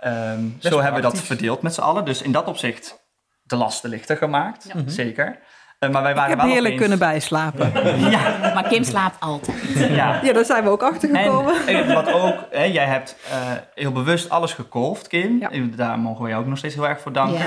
Ehm, zo hebben we dat verdeeld met z'n allen. Dus in dat opzicht de lasten lichter gemaakt, Mhm. zeker. Eh, maar wij Ik waren heb wel heerlijk opeens- kunnen bijslapen. *laughs* Maar Kim slaapt altijd. Ja. Ja, daar zijn we ook achter En, gekomen. en wat ook, hè, jij hebt eh, heel bewust alles gekolfd, Kim. Ja. En Daar mogen we jou ook nog steeds heel erg voor danken.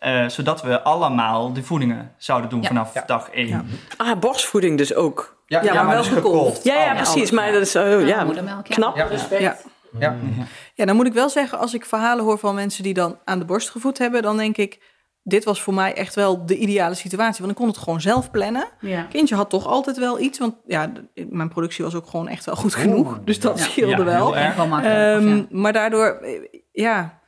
Ja. Eh, zodat we allemaal de voedingen zouden doen Ja. vanaf Ja. dag één. Ja. Ah, borstvoeding dus ook. Ja, Ja, maar wel dus gekolfd. Ja, ja, Alles. precies. Maar dat is oh, ja, moedermelk, ja. knap. Ja. Ja. Ja. ja, dan moet ik wel zeggen, als ik verhalen hoor van mensen die dan aan de borst gevoed hebben, dan denk ik, dit was voor mij echt wel de ideale situatie. Want ik kon het gewoon zelf plannen. Ja. Kindje had toch altijd wel iets, want ja, mijn productie was ook gewoon echt wel goed genoeg. Dus dat Ja. scheelde Ja, wel. heel erg. Echt wel Ehm, ja. Maar daardoor, eh, ja,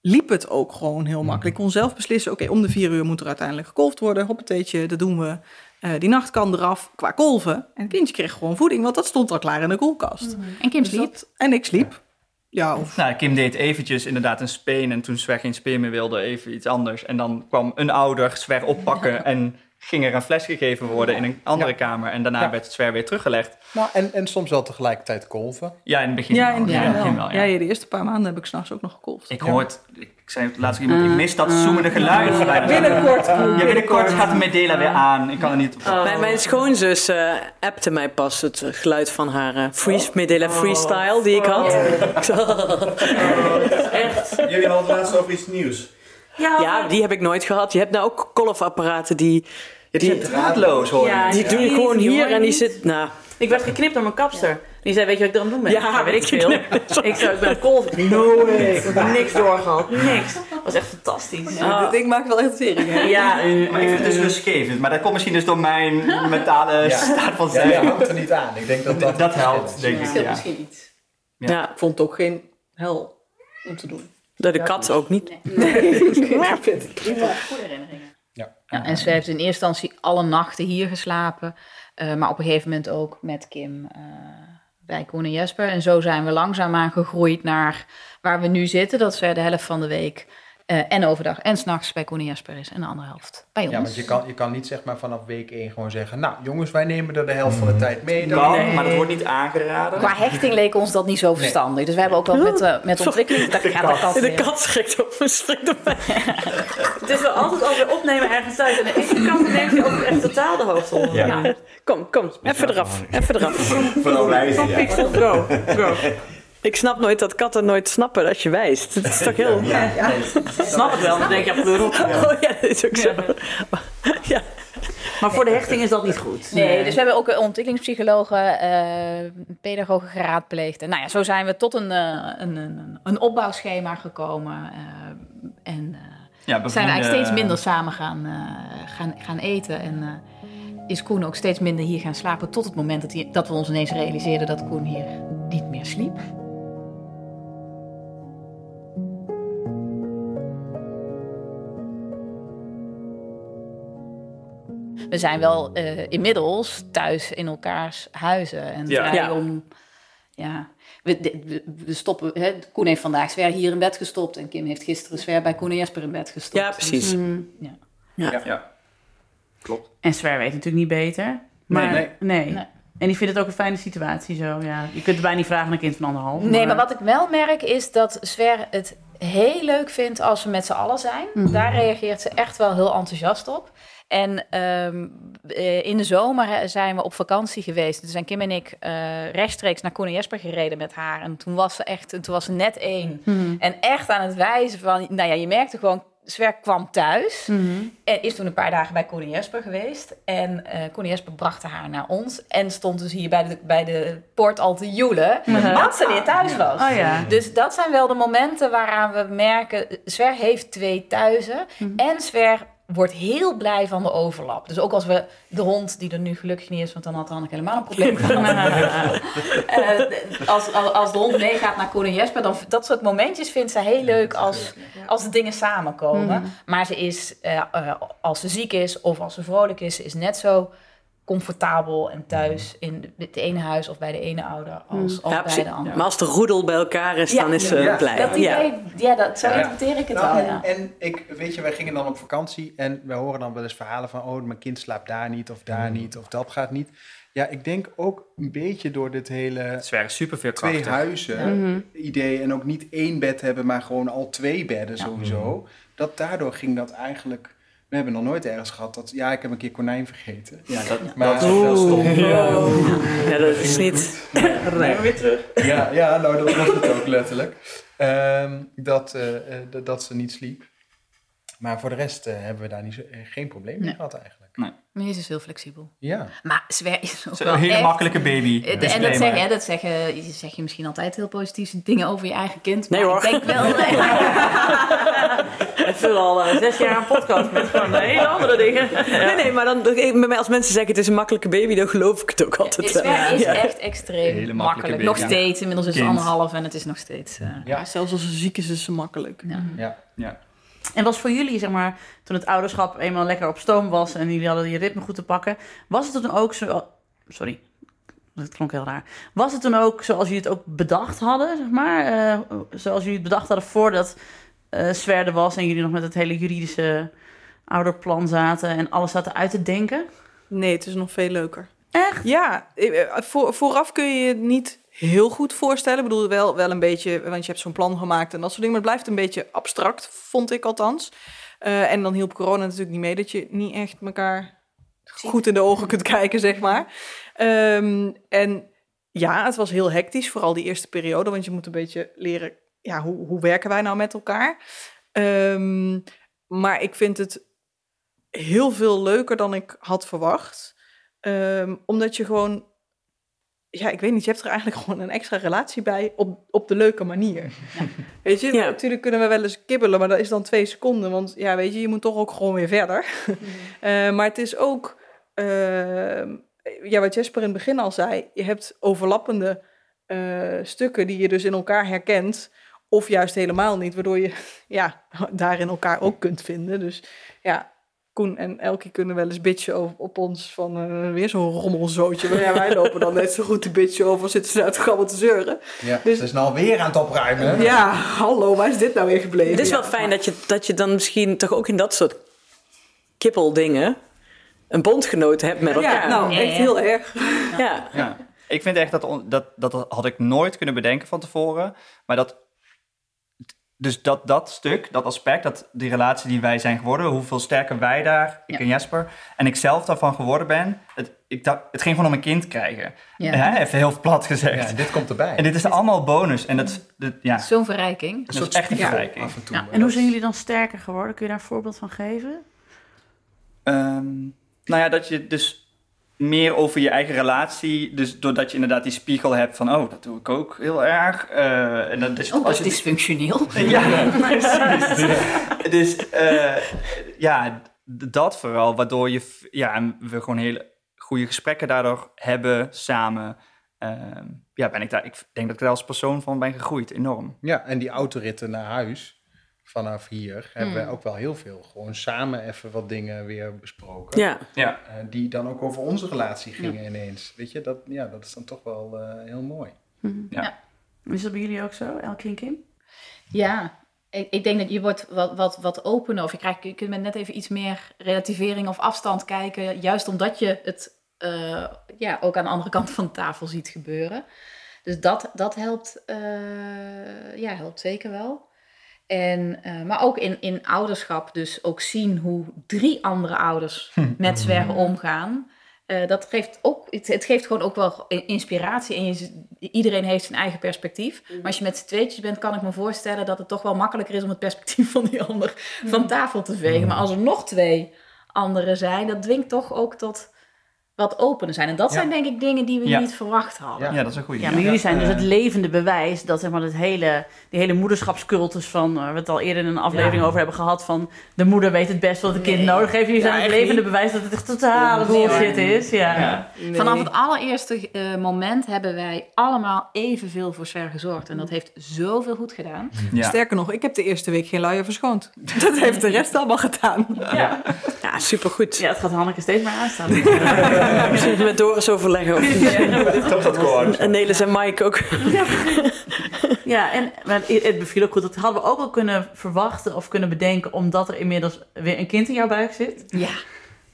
liep het ook gewoon heel makkelijk. Ik kon zelf beslissen, oké, om de vier uur moet er uiteindelijk gekolfd worden. Hoppateetje, dat doen we. Eh, die nacht kan eraf qua kolven. En het kindje kreeg gewoon voeding, want dat stond al klaar in de koelkast. En Kim Dus sliep. dat- en ik sliep. Ja, of Nou, Kim deed eventjes inderdaad een speen en toen Zwer geen speen meer wilde, even iets anders. En dan kwam een ouder Zwer oppakken *laughs* en ging er een fles gegeven worden in een andere Ja. kamer. En daarna Ja. werd Zwer weer teruggelegd. Nou, en, en soms wel tegelijkertijd kolven. Ja, in het begin Ja, wel. in het Ja, begin in het wel. begin wel, Ja, ja. de eerste paar maanden heb ik s'nachts ook nog gekolfd. Ik hoort, ik zei het laatst iemand, ik mis dat zoemende geluid. bij de- Binnenkort. Ja, binnenkort gaat de Medela weer aan. Ik kan er niet op. Mijn, mijn schoonzus eh appte mij pas het geluid van haar eh freeze, Medela freestyle die ik had. *laughs* Echt. Jullie hadden het laatst over iets nieuws. Ja, ja, die heb ik nooit gehad. Je hebt nou ook kolfapparaten die, Ja, die zijn draadloos hoor. Ja, die Ja. doen gewoon hier hoor je en die zit... Nou, Ik werd geknipt door mijn kapster. Die zei, weet je wat ik dan doen ben? Ja, Ja, weet ik veel. *laughs* Ik zei, ik ben een kolf. No way. Ik heb niks doorgehad. Niks. Dat was echt fantastisch. Ja, dit ding maakt wel echt hè? Ja, Maar ik vind het dus rustgevend. Maar dat komt misschien dus door mijn *laughs* mentale Ja. staat van Ja, zijn. je hangt er niet aan. Ik denk dat dat... Dat helpt, denk ik. scheelt Ja. misschien iets. Ja. ja. Ik vond het ook geen hel om te doen. de, de kat ook niet. *laughs* Goede herinneringen. Ja. Ja, en ze heeft in eerste instantie alle nachten hier geslapen. eh, maar op een gegeven moment ook met Kim eh, bij Koen en Jesper. En zo zijn we langzaamaan gegroeid naar waar we nu zitten. Dat ze de helft van de week eh, en overdag en s'nachts bij Koen en Jesper is. En de andere helft bij ons. Ja, want je kan, je kan niet zeg maar vanaf week 1 gewoon zeggen... Nou, jongens, wij nemen er de helft van de tijd mee. Dan- Kan, maar dat wordt niet aangeraden. Qua hechting leek ons dat niet zo verstandig. Dus we hebben ook wel met, eh, met *laughs* ontwikkeling... Dat gaat dat kant De weer. kat schrikt op *laughs* me, schrikt op mij. *laughs* Het is wel altijd alweer opnemen ergens uit. En de ene kant neemt je ook echt totaal de hoofdrol. Ja. Kom, kom, even eraf, even eraf. Vooral wijzen, ja. Pixel, go, go. Ik snap nooit dat katten nooit snappen dat je wijst. Het is toch heel... Ja, snap het wel. Dan denk je, pleur op. Oh ja, dat is ook zo. Ja. Maar voor de hechting is dat niet goed. Nee, dus we hebben ook ontwikkelingspsychologen, eh pedagogen geraadpleegd. En nou ja, zo zijn we tot een, eh, een, een, een opbouwschema gekomen. eh, en eh, Ja, zijn we eigenlijk steeds minder samen gaan, eh, gaan, gaan eten. En eh, is Koen ook steeds minder hier gaan slapen. Tot het moment dat, hij, dat we ons ineens realiseerden dat Koen hier niet meer sliep. We zijn wel eh, inmiddels thuis in elkaars huizen. En Ja. vrij Ja. om... Ja, we, de- we, we stoppen... Hè, Koen heeft vandaag Sver hier in bed gestopt. En Kim heeft gisteren Sver bij Koen en Jesper in bed gestopt. Ja, precies. Dus, Mm. ja. Ja. Klopt. En Sver weet natuurlijk niet beter. Maar, Nee, nee. Nee. En die vindt het ook een fijne situatie zo. Ja. Je kunt het bijna niet vragen aan een kind van anderhalf. Nee, maar wat ik wel merk is dat Sver het heel leuk vindt als we met z'n allen zijn. Daar reageert ze echt wel heel enthousiast op. En ehm, eh, in de zomer zijn we op vakantie geweest. Toen zijn Kim en ik eh, rechtstreeks naar Koen en Jesper gereden met haar. En toen was ze echt, toen was ze net één. En echt aan het wijzen van, nou ja, je merkte gewoon, Sver kwam thuis. En is toen een paar dagen bij Koen en Jesper geweest. En Koen en Jesper brachten haar naar ons. En stond dus hier bij de, bij de poort al te joelen. Dat ze weer thuis was. Oh ja. Dus dat zijn wel de momenten waaraan we merken... Sver heeft twee thuizen. En Sver wordt heel blij van de overlap. Dus ook als we de hond, die er nu gelukkig niet is... want dan had Hanneke helemaal een probleem *laughs* gehad. Eh, als, als, als de hond meegaat naar Koen en Jesper... dan dat soort momentjes vindt ze heel leuk als, als de dingen samenkomen. Maar ze is, eh, eh, als ze ziek is of als ze vrolijk is... ze is net zo comfortabel en thuis in het ene huis of bij de ene ouder... als, als Ja, bij precies. de andere. Maar als de roedel bij elkaar is, Ja. dan is ze Ja. blij. Dat ja. idee, ja, dat, zo Ja. interpreteer ik het Nou, wel, en, ja. en ik, weet je, wij gingen dan op vakantie en we horen dan wel eens verhalen van, oh, mijn kind slaapt daar niet of daar niet of dat gaat niet. Ja, ik denk ook een beetje door dit hele super veel twee huizen idee en ook niet één bed hebben, maar gewoon al twee bedden sowieso. Dat daardoor ging dat eigenlijk. We hebben nog nooit ergens gehad dat, ja, ik heb een keer konijn vergeten. Ja, dat, Maar- dat is wel stom. Ja, dat is niet... Nee, weer terug. Ja, ja nou dat was het ook letterlijk. Ehm, dat, eh, eh, dat- dat ze niet sliep. Maar voor de rest eh, hebben we daar niet zo, geen probleem mee Nee. gehad eigenlijk. Maar je is heel flexibel. Ja. Maar Sver is ook wel Een hele echt- makkelijke baby. Eh, En dat zeg, hè, dat zeggen, je zeg je misschien altijd heel positieve dingen over je eigen kind. Maar Nee, hoor. ik denk wel... *laughs* Ik vul al eh, zes jaar een podcast met gewoon hele andere dingen. Nee, nee, maar dan, bij mij als mensen zeggen het is een makkelijke baby, dan geloof ik het ook altijd. Sver is Ja. echt extreem Hele makkelijke makkelijk. baby, Nog steeds. Inmiddels is het Kind. anderhalf en het is nog steeds... eh, Ja. Zelfs als ze ziek is, is ze makkelijk. ja. Ja. En was voor jullie, zeg maar, toen het ouderschap eenmaal lekker op stoom was en jullie hadden je ritme goed te pakken, was het toen ook zo. Sorry, dat klonk heel raar. Was het toen ook zoals jullie het ook bedacht hadden, zeg maar? eh, zoals jullie het bedacht hadden voordat eh Sver er was en jullie nog met het hele juridische ouderplan zaten en alles zaten uit te denken? Nee, het is nog veel leuker. Echt? Ja, eh, voor, vooraf kun je het niet heel goed voorstellen. Ik bedoel, wel, wel een beetje, want je hebt zo'n plan gemaakt en dat soort dingen. Maar het blijft een beetje abstract, vond ik althans. Eh, en dan hielp corona natuurlijk niet mee dat je niet echt elkaar goed in de ogen kunt kijken, zeg maar. Ehm, en ja, het was heel hectisch, vooral die eerste periode. Want je moet een beetje leren, ja, hoe, hoe werken wij nou met elkaar? Ehm, maar ik vind het heel veel leuker dan ik had verwacht. Ehm, omdat je gewoon, ja, ik weet niet, je hebt er eigenlijk *laughs* gewoon een extra relatie bij op, op de leuke manier. Weet je, Ja. natuurlijk kunnen we wel eens kibbelen, maar dat is dan twee seconden. Want ja, weet je, je moet toch ook gewoon weer verder. *laughs* Eh, maar het is ook, ehm, ja, wat Jesper in het begin al zei, je hebt overlappende eh, stukken die je dus in elkaar herkent. Of juist helemaal niet, waardoor je *laughs* ja, daarin elkaar ook kunt vinden. Dus ja, Koen en Elkie kunnen wel eens bitchen op, op ons van eh, weer zo'n rommelzootje. Maar ja, wij lopen dan net zo goed te bitchen over, zitten ze uit de grabbel te zeuren. Ja, Dus- ze is nou weer aan het opruimen. hè? Ja, hallo, waar is dit nou weer gebleven? Het is wel Ja. fijn dat je, dat je dan misschien toch ook in dat soort kippeldingen een bondgenoot hebt met elkaar. Ja, nou, echt heel erg. ja. Ja. Ik vind echt dat, dat, dat had ik nooit kunnen bedenken van tevoren. Maar dat, dus dat, dat stuk, dat aspect, dat die relatie die wij zijn geworden, hoeveel sterker wij daar, ik Ja. en Jesper, en ik zelf daarvan geworden ben, het, ik dacht, het ging gewoon om een kind krijgen. Ja. Hè? Even heel plat gezegd. dit komt erbij. En dit is allemaal bonus. En dat, dat ja, Zo'n verrijking. dat is echt een verrijking. af en toe. En hoe dat zijn jullie dan sterker geworden? Kun je daar een voorbeeld van geven? Ehm, nou ja, dat je dus meer over je eigen relatie, dus doordat je inderdaad die spiegel hebt van, oh, dat doe ik ook heel erg. Eh, en dan, dus Oh, dat als is dysfunctioneel. *laughs* Ja, precies. *laughs* dus eh, ja, dat vooral, waardoor je, ja, en we gewoon hele goede gesprekken daardoor hebben samen. Ehm, ja, ben ik daar, ik denk dat ik daar als persoon van ben gegroeid, enorm. Ja, en die autoritten naar huis vanaf hier hebben Hmm. we ook wel heel veel gewoon samen even wat dingen weer besproken. Ja. Ja. Eh, die dan ook over onze relatie gingen ineens. Weet je, dat, ja, dat is dan toch wel eh, heel mooi. Is dat bij jullie ook zo, Elkie en Kim? Ja, ik, ik denk dat je wordt wat, wat, wat opener of je, krijgt, je kunt met net even iets meer relativering of afstand kijken. Juist omdat je het eh, ja, ook aan de andere kant van de tafel ziet gebeuren. Dus dat, dat helpt, eh, ja, helpt zeker wel. En, eh, maar ook in, in ouderschap, dus ook zien hoe drie andere ouders met zwergen omgaan. Eh, dat geeft ook, het, het geeft gewoon ook wel inspiratie. En je, iedereen heeft zijn eigen perspectief. Maar als je met z'n tweetjes bent, kan ik me voorstellen dat het toch wel makkelijker is om het perspectief *laughs* van die ander van tafel te vegen. Maar als er nog twee anderen zijn, dat dwingt toch ook tot wat opener zijn. En dat Ja. zijn denk ik dingen die we Ja. niet verwacht hadden. Ja. Ja, dat is een goede. Ja, maar jullie zijn dus het levende bewijs dat zeg maar, het hele, die hele moederschapscultus van, waar we het al eerder in een aflevering over hebben gehad, van de moeder weet het best wat het kind Nee. nodig heeft. Jullie Ja, zijn het levende niet. bewijs dat het echt totale bullshit is. Ja. Ja. Vanaf het allereerste eh, moment hebben wij allemaal evenveel voor Sver gezorgd. En dat heeft zoveel goed gedaan. Ja. Sterker nog, ik heb de eerste week geen luier verschoond. *laughs* Dat heeft de rest allemaal gedaan. Ja. ja, supergoed. ja, het gaat Hanneke steeds meer aanstaan. *laughs* Misschien met Doris overleggen. Of Toch dat gewoon. en Nelis en Mike ook. Ja, en maar het beviel ook goed. Dat hadden we ook al kunnen verwachten of kunnen bedenken, omdat er inmiddels weer een kind in jouw buik zit. Ja.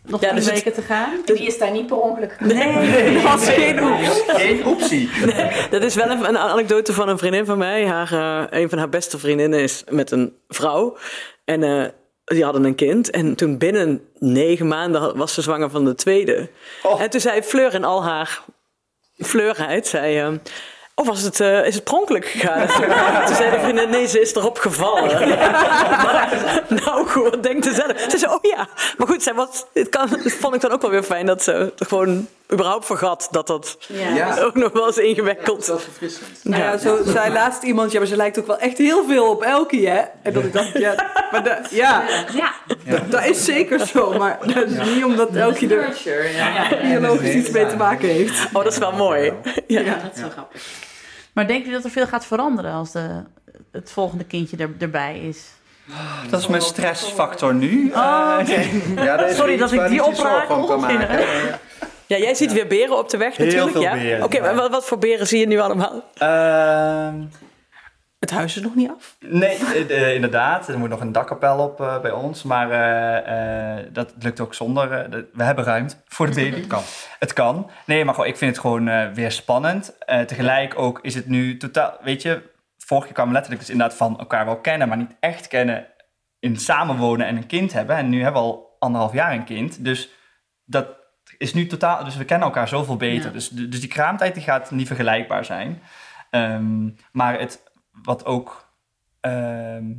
Nog Ja, dus weken te gaan. En die is daar niet per ongeluk Nee. Dat was geen oeps. Geen oepsie. Dat is wel een, een anekdote van een vriendin van mij. Haar, eh, een van haar beste vriendinnen is met een vrouw. En eh, die hadden een kind. En toen binnen negen maanden was ze zwanger van de tweede. Oh. En toen zei Fleur in al haar fleurheid... Zei, eh, of was het, eh, is het pronkelijk gegaan? *laughs* toen zei de vriendin, nee, ze is erop gevallen. *laughs* Maar, nou goed, wat denkt ze zelf? Ze zei, oh ja. Maar goed, zij was, het, kan, het vond ik dan ook wel weer fijn dat ze gewoon überhaupt vergat dat dat Ja. ook nog wel eens ingewikkeld. Dat is verfrissend. Nou ja, zo zei laatst iemand, ja, maar ze lijkt ook wel echt heel veel op Elkie, hè? En dat ik dacht, ja, maar da- ja, Ja, dat is zeker zo. Maar dat is niet omdat Elkie er biologisch iets mee te maken heeft. Oh, dat is wel mooi. Ja. dat is wel grappig. Maar denken jullie dat er veel gaat veranderen als de, het volgende kindje er, erbij is? Dat is mijn stressfactor nu. Oh, oké. *laughs* Ja, Sorry dat ik die vind, *laughs* Ja, jij ziet weer beren op de weg Heel natuurlijk. veel ja? beren, Oké, maar wat, wat voor beren zie je nu allemaal? Ehm, Het huis is nog niet af. nee, eh, inderdaad. Er moet nog een dakkapel op eh, bij ons. Maar eh, eh, dat lukt ook zonder. de- we hebben ruimte voor de baby. Kan. Het kan. Nee, maar gewoon, ik vind het gewoon weer spannend. Eh, tegelijk ook is het nu totaal... Weet je, vorig jaar kwam letterlijk dus inderdaad van elkaar wel kennen... maar niet echt kennen in samenwonen en een kind hebben. En nu hebben we al anderhalf jaar een kind. Dus dat is nu totaal... Dus we kennen elkaar zoveel beter. Ja. Dus, dus die kraamtijd die gaat niet vergelijkbaar zijn. Ehm, maar het, wat ook... ehm,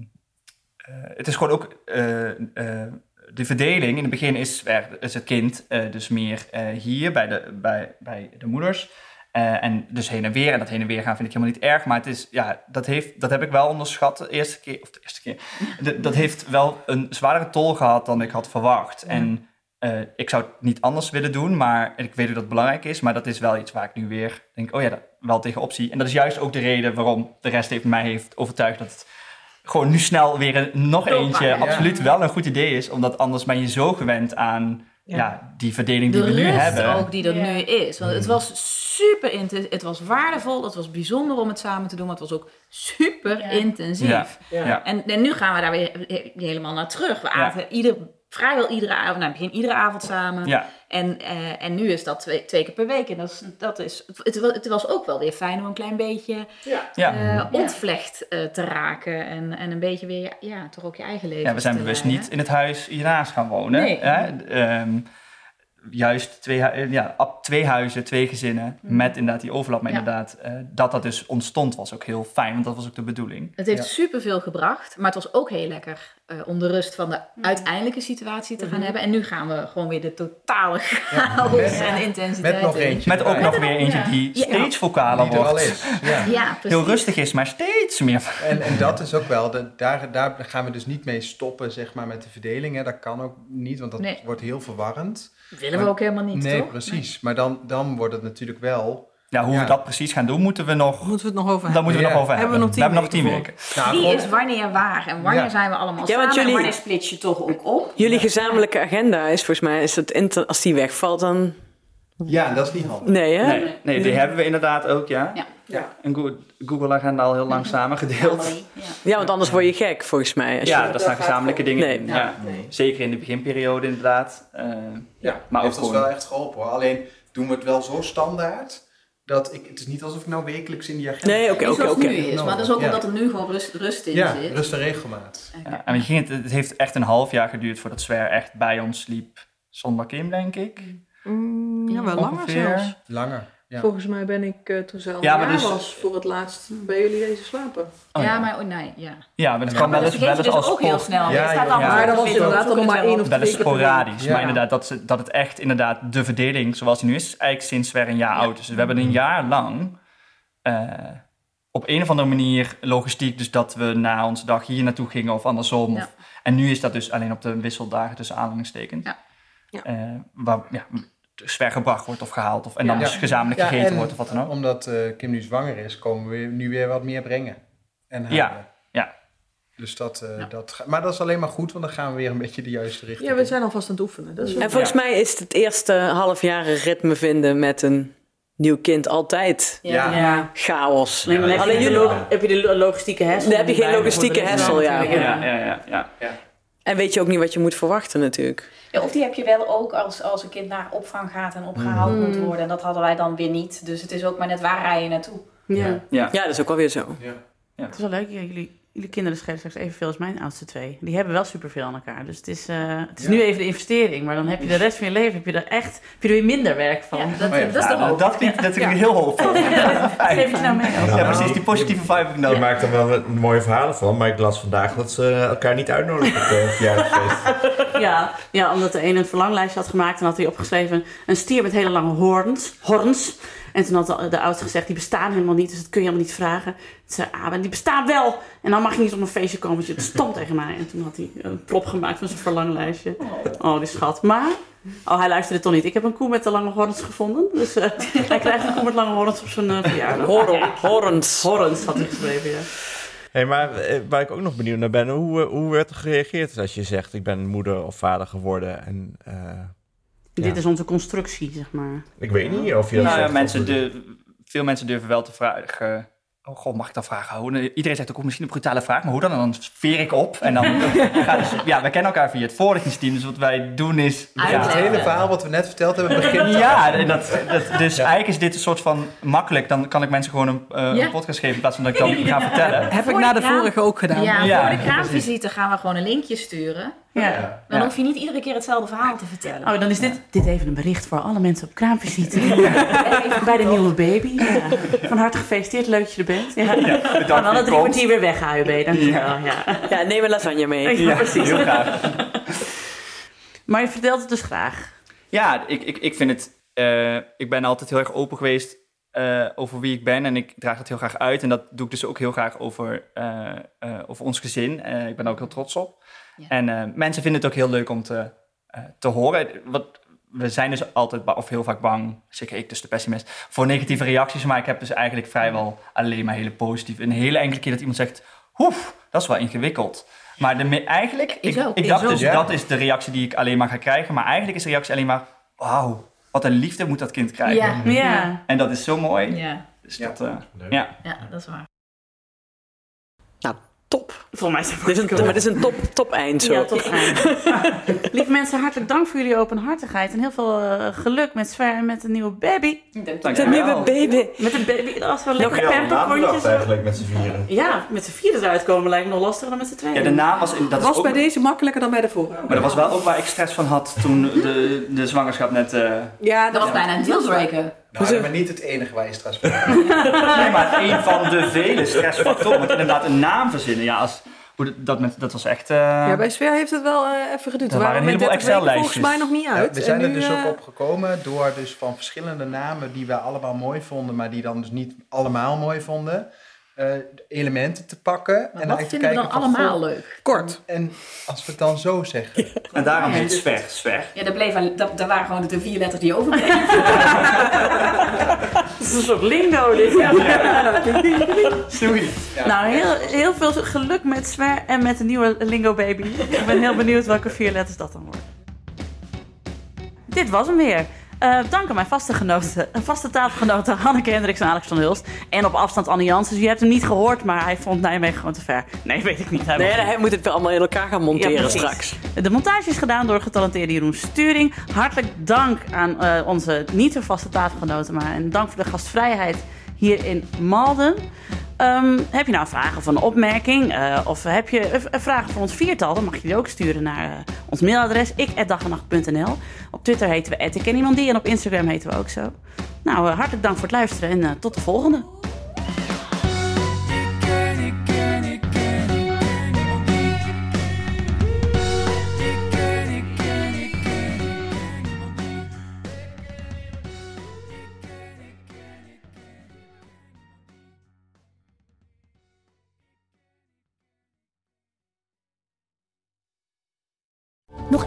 eh, het is gewoon ook... eh, eh, de verdeling in het begin is, is het kind dus meer hier bij de, bij, bij de moeders. En dus heen en weer. En dat heen en weer gaan vind ik helemaal niet erg. Maar het is, ja, dat, heeft, dat heb ik wel onderschat de eerste keer. Of de eerste keer. De- dat heeft wel een zwaardere tol gehad dan ik had verwacht. En ik zou het niet anders willen doen. Maar ik weet dat het belangrijk is. Maar dat is wel iets waar ik nu weer denk, oh ja, dat, wel tegenop zie. En dat is juist ook de reden waarom de rest heeft, mij heeft overtuigd dat het gewoon nu snel weer een, nog eentje ja. absoluut wel een goed idee is. Omdat anders ben je zo gewend aan ja. die verdeling die de we nu hebben. ook die er Ja. nu is. Want het was super intensief. Het was waardevol. Het was bijzonder om het samen te doen. Maar het was ook super Ja. intensief. Ja. Ja. En, en nu gaan we daar weer he- helemaal naar terug. We Ja. aten ieder, vrijwel iedere avond, nou, begin iedere avond samen. Ja. En, eh, en nu is dat twee, twee keer per week. En dat is, dat is, het, het was ook wel weer fijn om een klein beetje Ja. eh, ontvlecht eh, te raken. En, en een beetje weer, ja, toch ook je eigen leven Ja, we zijn te bewust niet in het huis hiernaast gaan wonen. Nee. Hè? Ehm, juist twee, ja, ab- twee huizen, twee gezinnen, met inderdaad die overlap. Maar Ja. inderdaad, eh, dat dat dus ontstond was ook heel fijn, want dat was ook de bedoeling. Het heeft Ja. superveel gebracht, maar het was ook heel lekker eh, om de rust van de uiteindelijke situatie te gaan hebben. En nu gaan we gewoon weer de totale chaos Met- en intensiteit Met nog in. eentje. Met ook nog weer eentje ja. die Ja. steeds vocaler Die er al wordt. is. Ja. *laughs* Heel rustig is, maar steeds meer. En, en dat is ook wel, de, daar, daar gaan we dus niet mee stoppen, zeg maar, met de verdeling. Hè. Dat kan ook niet, want dat Nee. wordt heel verwarrend. willen we ook helemaal niet, nee, toch? precies. Maar dan, dan wordt het natuurlijk wel... Ja, hoe Ja. we dat precies gaan doen, moeten we nog, Moeten we het nog over daar hebben? moeten we Ja. nog over Hebben hebben. we nog tien hebben nog weken tien voor? weken. Nou, Wie is wanneer waar en wanneer Ja. zijn we allemaal Ja, want samen jullie- en wanneer split je toch ook op? Jullie gezamenlijke agenda is volgens mij, is het inter- als die wegvalt, dan. Ja, dat is niet handig. Nee, hè? Nee, nee, die hebben we inderdaad ook, ja. Ja. Ja. Een Go- Google-agenda al heel lang samen gedeeld. Family, ja. Ja, want anders word je gek, volgens mij. Als je- Ja, dat zijn gezamenlijke dingen. Nee. in, Ja. Zeker in de beginperiode inderdaad. Eh, Ja, maar ook heeft ons gewoon... wel echt geholpen hoor. Alleen doen we het wel zo standaard, dat ik, het is niet alsof ik nou wekelijks in die agenda... Nee, oké, oké, oké. nu is, maar dat is ook Ja. omdat er nu gewoon rust, rust in Ja, zit. rust en regelmaat. Ja, en we gingen het, het heeft echt een half jaar geduurd voordat Sver echt bij ons sliep. Zonder Kim, denk ik. Mm, ja, wel langer zelfs. Langer. Ja. Volgens mij ben ik eh, toen ze al Ja, dus- was voor het laatst bij jullie deze slapen. Oh, ja, maar oh, nee, ja. Ja, maar het Ja, kan wel eens, wel eens dus als ook heel snel. Ja, staat ja, Maar dat was inderdaad allemaal maar wel één of twee keer sporadisch. Ja. Maar inderdaad, dat, ze, dat het echt inderdaad de verdeling zoals die nu is, eigenlijk sinds Sver een jaar oud is. Dus we hebben een jaar lang eh, op een of andere manier logistiek, dus dat we na onze dag hier naartoe gingen of andersom. Ja. Of, en nu is dat dus alleen op de wisseldagen tussen aanhalingstekens. Ja. Ja. Eh, waar ja, Gebracht wordt of gehaald. Of, en dan Ja. dus gezamenlijk Ja, gegeten en wordt of wat dan ook. Omdat eh, Kim nu zwanger is, komen we nu weer wat meer brengen. En Ja, halen. ja. Dus dat, eh, Ja. dat ga- maar dat is alleen maar goed, want dan gaan we weer een beetje de juiste richting. Ja, we zijn alvast aan het oefenen. Dat is En volgens mij is het eerste half jaar een ritme vinden met een nieuw kind altijd Ja. Ja. chaos. Nee, maar Alleen je, jullie, heb je de lo- logistieke hessel. Dan heb je geen logistieke hessel, ja. Ja, ja, ja, ja. en weet je ook niet wat je moet verwachten natuurlijk. Ja, of die heb je wel ook als, als een kind naar opvang gaat en opgehaald moet worden. En dat hadden wij dan weer niet. Dus het is ook maar net waar rij je naartoe. Ja. Ja, dat is ook wel weer zo. Het is wel leuk. Ja, jullie, jullie kinderen schelen straks evenveel als mijn oudste twee. Die hebben wel superveel aan elkaar. Dus het is, eh, het is Ja. nu even de investering. Maar dan heb je de rest van je leven heb je er echt heb je er weer minder werk van. Ja, dat, Oh ja. dat is Ja, de hoop. dat klinkt natuurlijk heel hoopvol. *laughs* Geef je nou mee. Ja, precies, die positieve vibe heb ik Je nodig. maakt er wel een mooie verhalen van, maar ik las vandaag dat ze elkaar niet uitnodigen op de verjaardagsfeest. Ja, ja, omdat de een een verlanglijstje had gemaakt en had hij opgeschreven een stier met hele lange horns. horns. En toen had de, de oudste gezegd, die bestaan helemaal niet, dus dat kun je helemaal niet vragen. Toen zei Aben, die bestaan wel. En dan mag je niet op een feestje komen, want je stom tegen mij. En toen had hij een plop gemaakt van zijn verlanglijstje. Oh, die schat. Maar, oh, hij luisterde toch niet. Ik heb een koe met de lange horns gevonden. Dus eh, *laughs* hij krijgt een koe met lange horns op zijn eh, verjaardag. Horror, horrens. Horns had hij geschreven, ja. Hey, maar eh, waar ik ook nog benieuwd naar ben, hoe, hoe werd er gereageerd als je zegt ik ben moeder of vader geworden? En, Dit Ja. is onze constructie, zeg maar. ik weet niet of je dat Nou ja, mensen veel mensen durven wel te vragen. Oh god, mag ik dat vragen? Hoe- Iedereen zegt ook oh, misschien een brutale vraag, maar hoe dan? En dan veer ik op. En dan *laughs* gaat dus, ja, we kennen elkaar via het voorlichtingsteam. Dus wat wij doen is. Het Uitleggen. hele verhaal wat we net verteld hebben begint... *laughs* Ja, en dat, dat, dus eigenlijk is dit een soort van makkelijk. Dan kan ik mensen gewoon een, eh, Ja. een podcast geven in plaats van dat ik dan *laughs* ga vertellen. Heb ik na de vorige ook gedaan. Ja, Ja, voor de ja, kraamvisite gaan we gewoon een linkje sturen. Ja. Dan Ja. hoef je niet iedere keer hetzelfde verhaal te vertellen. Oh, dan is dit, dit even een bericht voor alle mensen op kraamvisite. Bij de nieuwe baby. Ja. Van harte gefeliciteerd, leuk dat je er bent. Ja. Bedankt En dan voor een je drie kwartier weer weg, AUB. Dankjewel. Ja. Ja, neem een lasagne mee. Ja, precies. Heel graag. Maar je vertelt het dus graag. Ja, ik, ik, ik vind het. eh, ik ben altijd heel erg open geweest eh, over wie ik ben en ik draag dat heel graag uit. En dat doe ik dus ook heel graag over, eh, eh, over ons gezin. Eh, ik ben daar ook heel trots op. Ja. En eh, mensen vinden het ook heel leuk om te, eh, te horen. Wat, we zijn dus altijd, of heel vaak bang, zeker ik dus de pessimist, voor negatieve reacties. Maar ik heb dus eigenlijk vrijwel alleen maar hele positieve. Een hele enkele keer dat iemand zegt, Oef, dat is wel ingewikkeld. Maar de, eigenlijk, ik, ook, ik is dacht ook. dus, Ja. dat is de reactie die ik alleen maar ga krijgen. Maar eigenlijk is de reactie alleen maar, wauw, wat een liefde moet dat kind krijgen. Ja. Ja. En dat is zo mooi. Ja, Dus Ja. dat, eh, ja. ja, dat is waar. Top. Volgens mij is het Dit is een, maar dit is een top, top eind zo. Ja, tot eind. *laughs* Lieve mensen, hartelijk dank voor jullie openhartigheid. En heel veel eh, geluk met Sver en met de nieuwe baby. Dank De je nieuwe baby. Met een baby, dat was wel lekker Ja, eigenlijk met z'n vieren. Ja, met z'n vieren eruit komen lijkt me nog lastiger dan met z'n tweeën. Ja, de naam was, in- dat is was ook, bij deze makkelijker dan bij de vorige. maar dat was wel ook waar ik stress van had toen de, de zwangerschap net... eh, Ja, Dat was bijna een dealbreaker. Nou, maar niet het enige waar je stress van *laughs* hebt. Nee, maar een van de vele stressfactoren. Want inderdaad, een naam verzinnen, ja, als, hoe dat, met, dat was echt... eh, Ja, bij Sver heeft het wel eh, even geduurd. Er We waren een heleboel 30 weken volgens Excel-lijstjes. mij nog niet Ja, uit. we zijn En er nu, dus eh, ook op gekomen door dus van verschillende namen die we allemaal mooi vonden, maar die dan dus niet allemaal mooi vonden, eh, elementen te pakken. Maar en wat vinden we dan allemaal goh, leuk? Kort. En als we het dan zo zeggen. *laughs* En daarom heet Sver, Sver. Ja, daar, bleef, al- dat, dat waren gewoon de vier letters die overbleven. *laughs* Dat is een soort lingo dit. Ja. Sorry. Nou, heel, heel veel geluk met Sver en met de nieuwe Lingo Baby. Ik ben heel benieuwd welke vier letters dat dan wordt. Dit was hem weer. Eh, dank aan mijn vaste, genoten, vaste tafelgenoten Hanneke Hendricks en Alex van Hulst. En op afstand Annie Jansen. Dus je hebt hem niet gehoord, maar hij vond Nijmegen gewoon te ver. Nee, weet ik niet. Hij Nee, hij moet het wel allemaal in elkaar gaan monteren Ja, straks. De montage is gedaan door getalenteerde Jeroen Sturing. Hartelijk dank aan eh, onze niet zo vaste tafelgenoten, maar en dank voor de gastvrijheid hier in Malden. Ehm, heb je nou vragen of een opmerking? eh, of heb je vragen voor ons viertal? Dan mag je die ook sturen naar eh, ons mailadres ik@dagenacht.nl. Op Twitter heten we ik en op Instagram heten we ook zo. Nou, eh, hartelijk dank voor het luisteren en tot de volgende.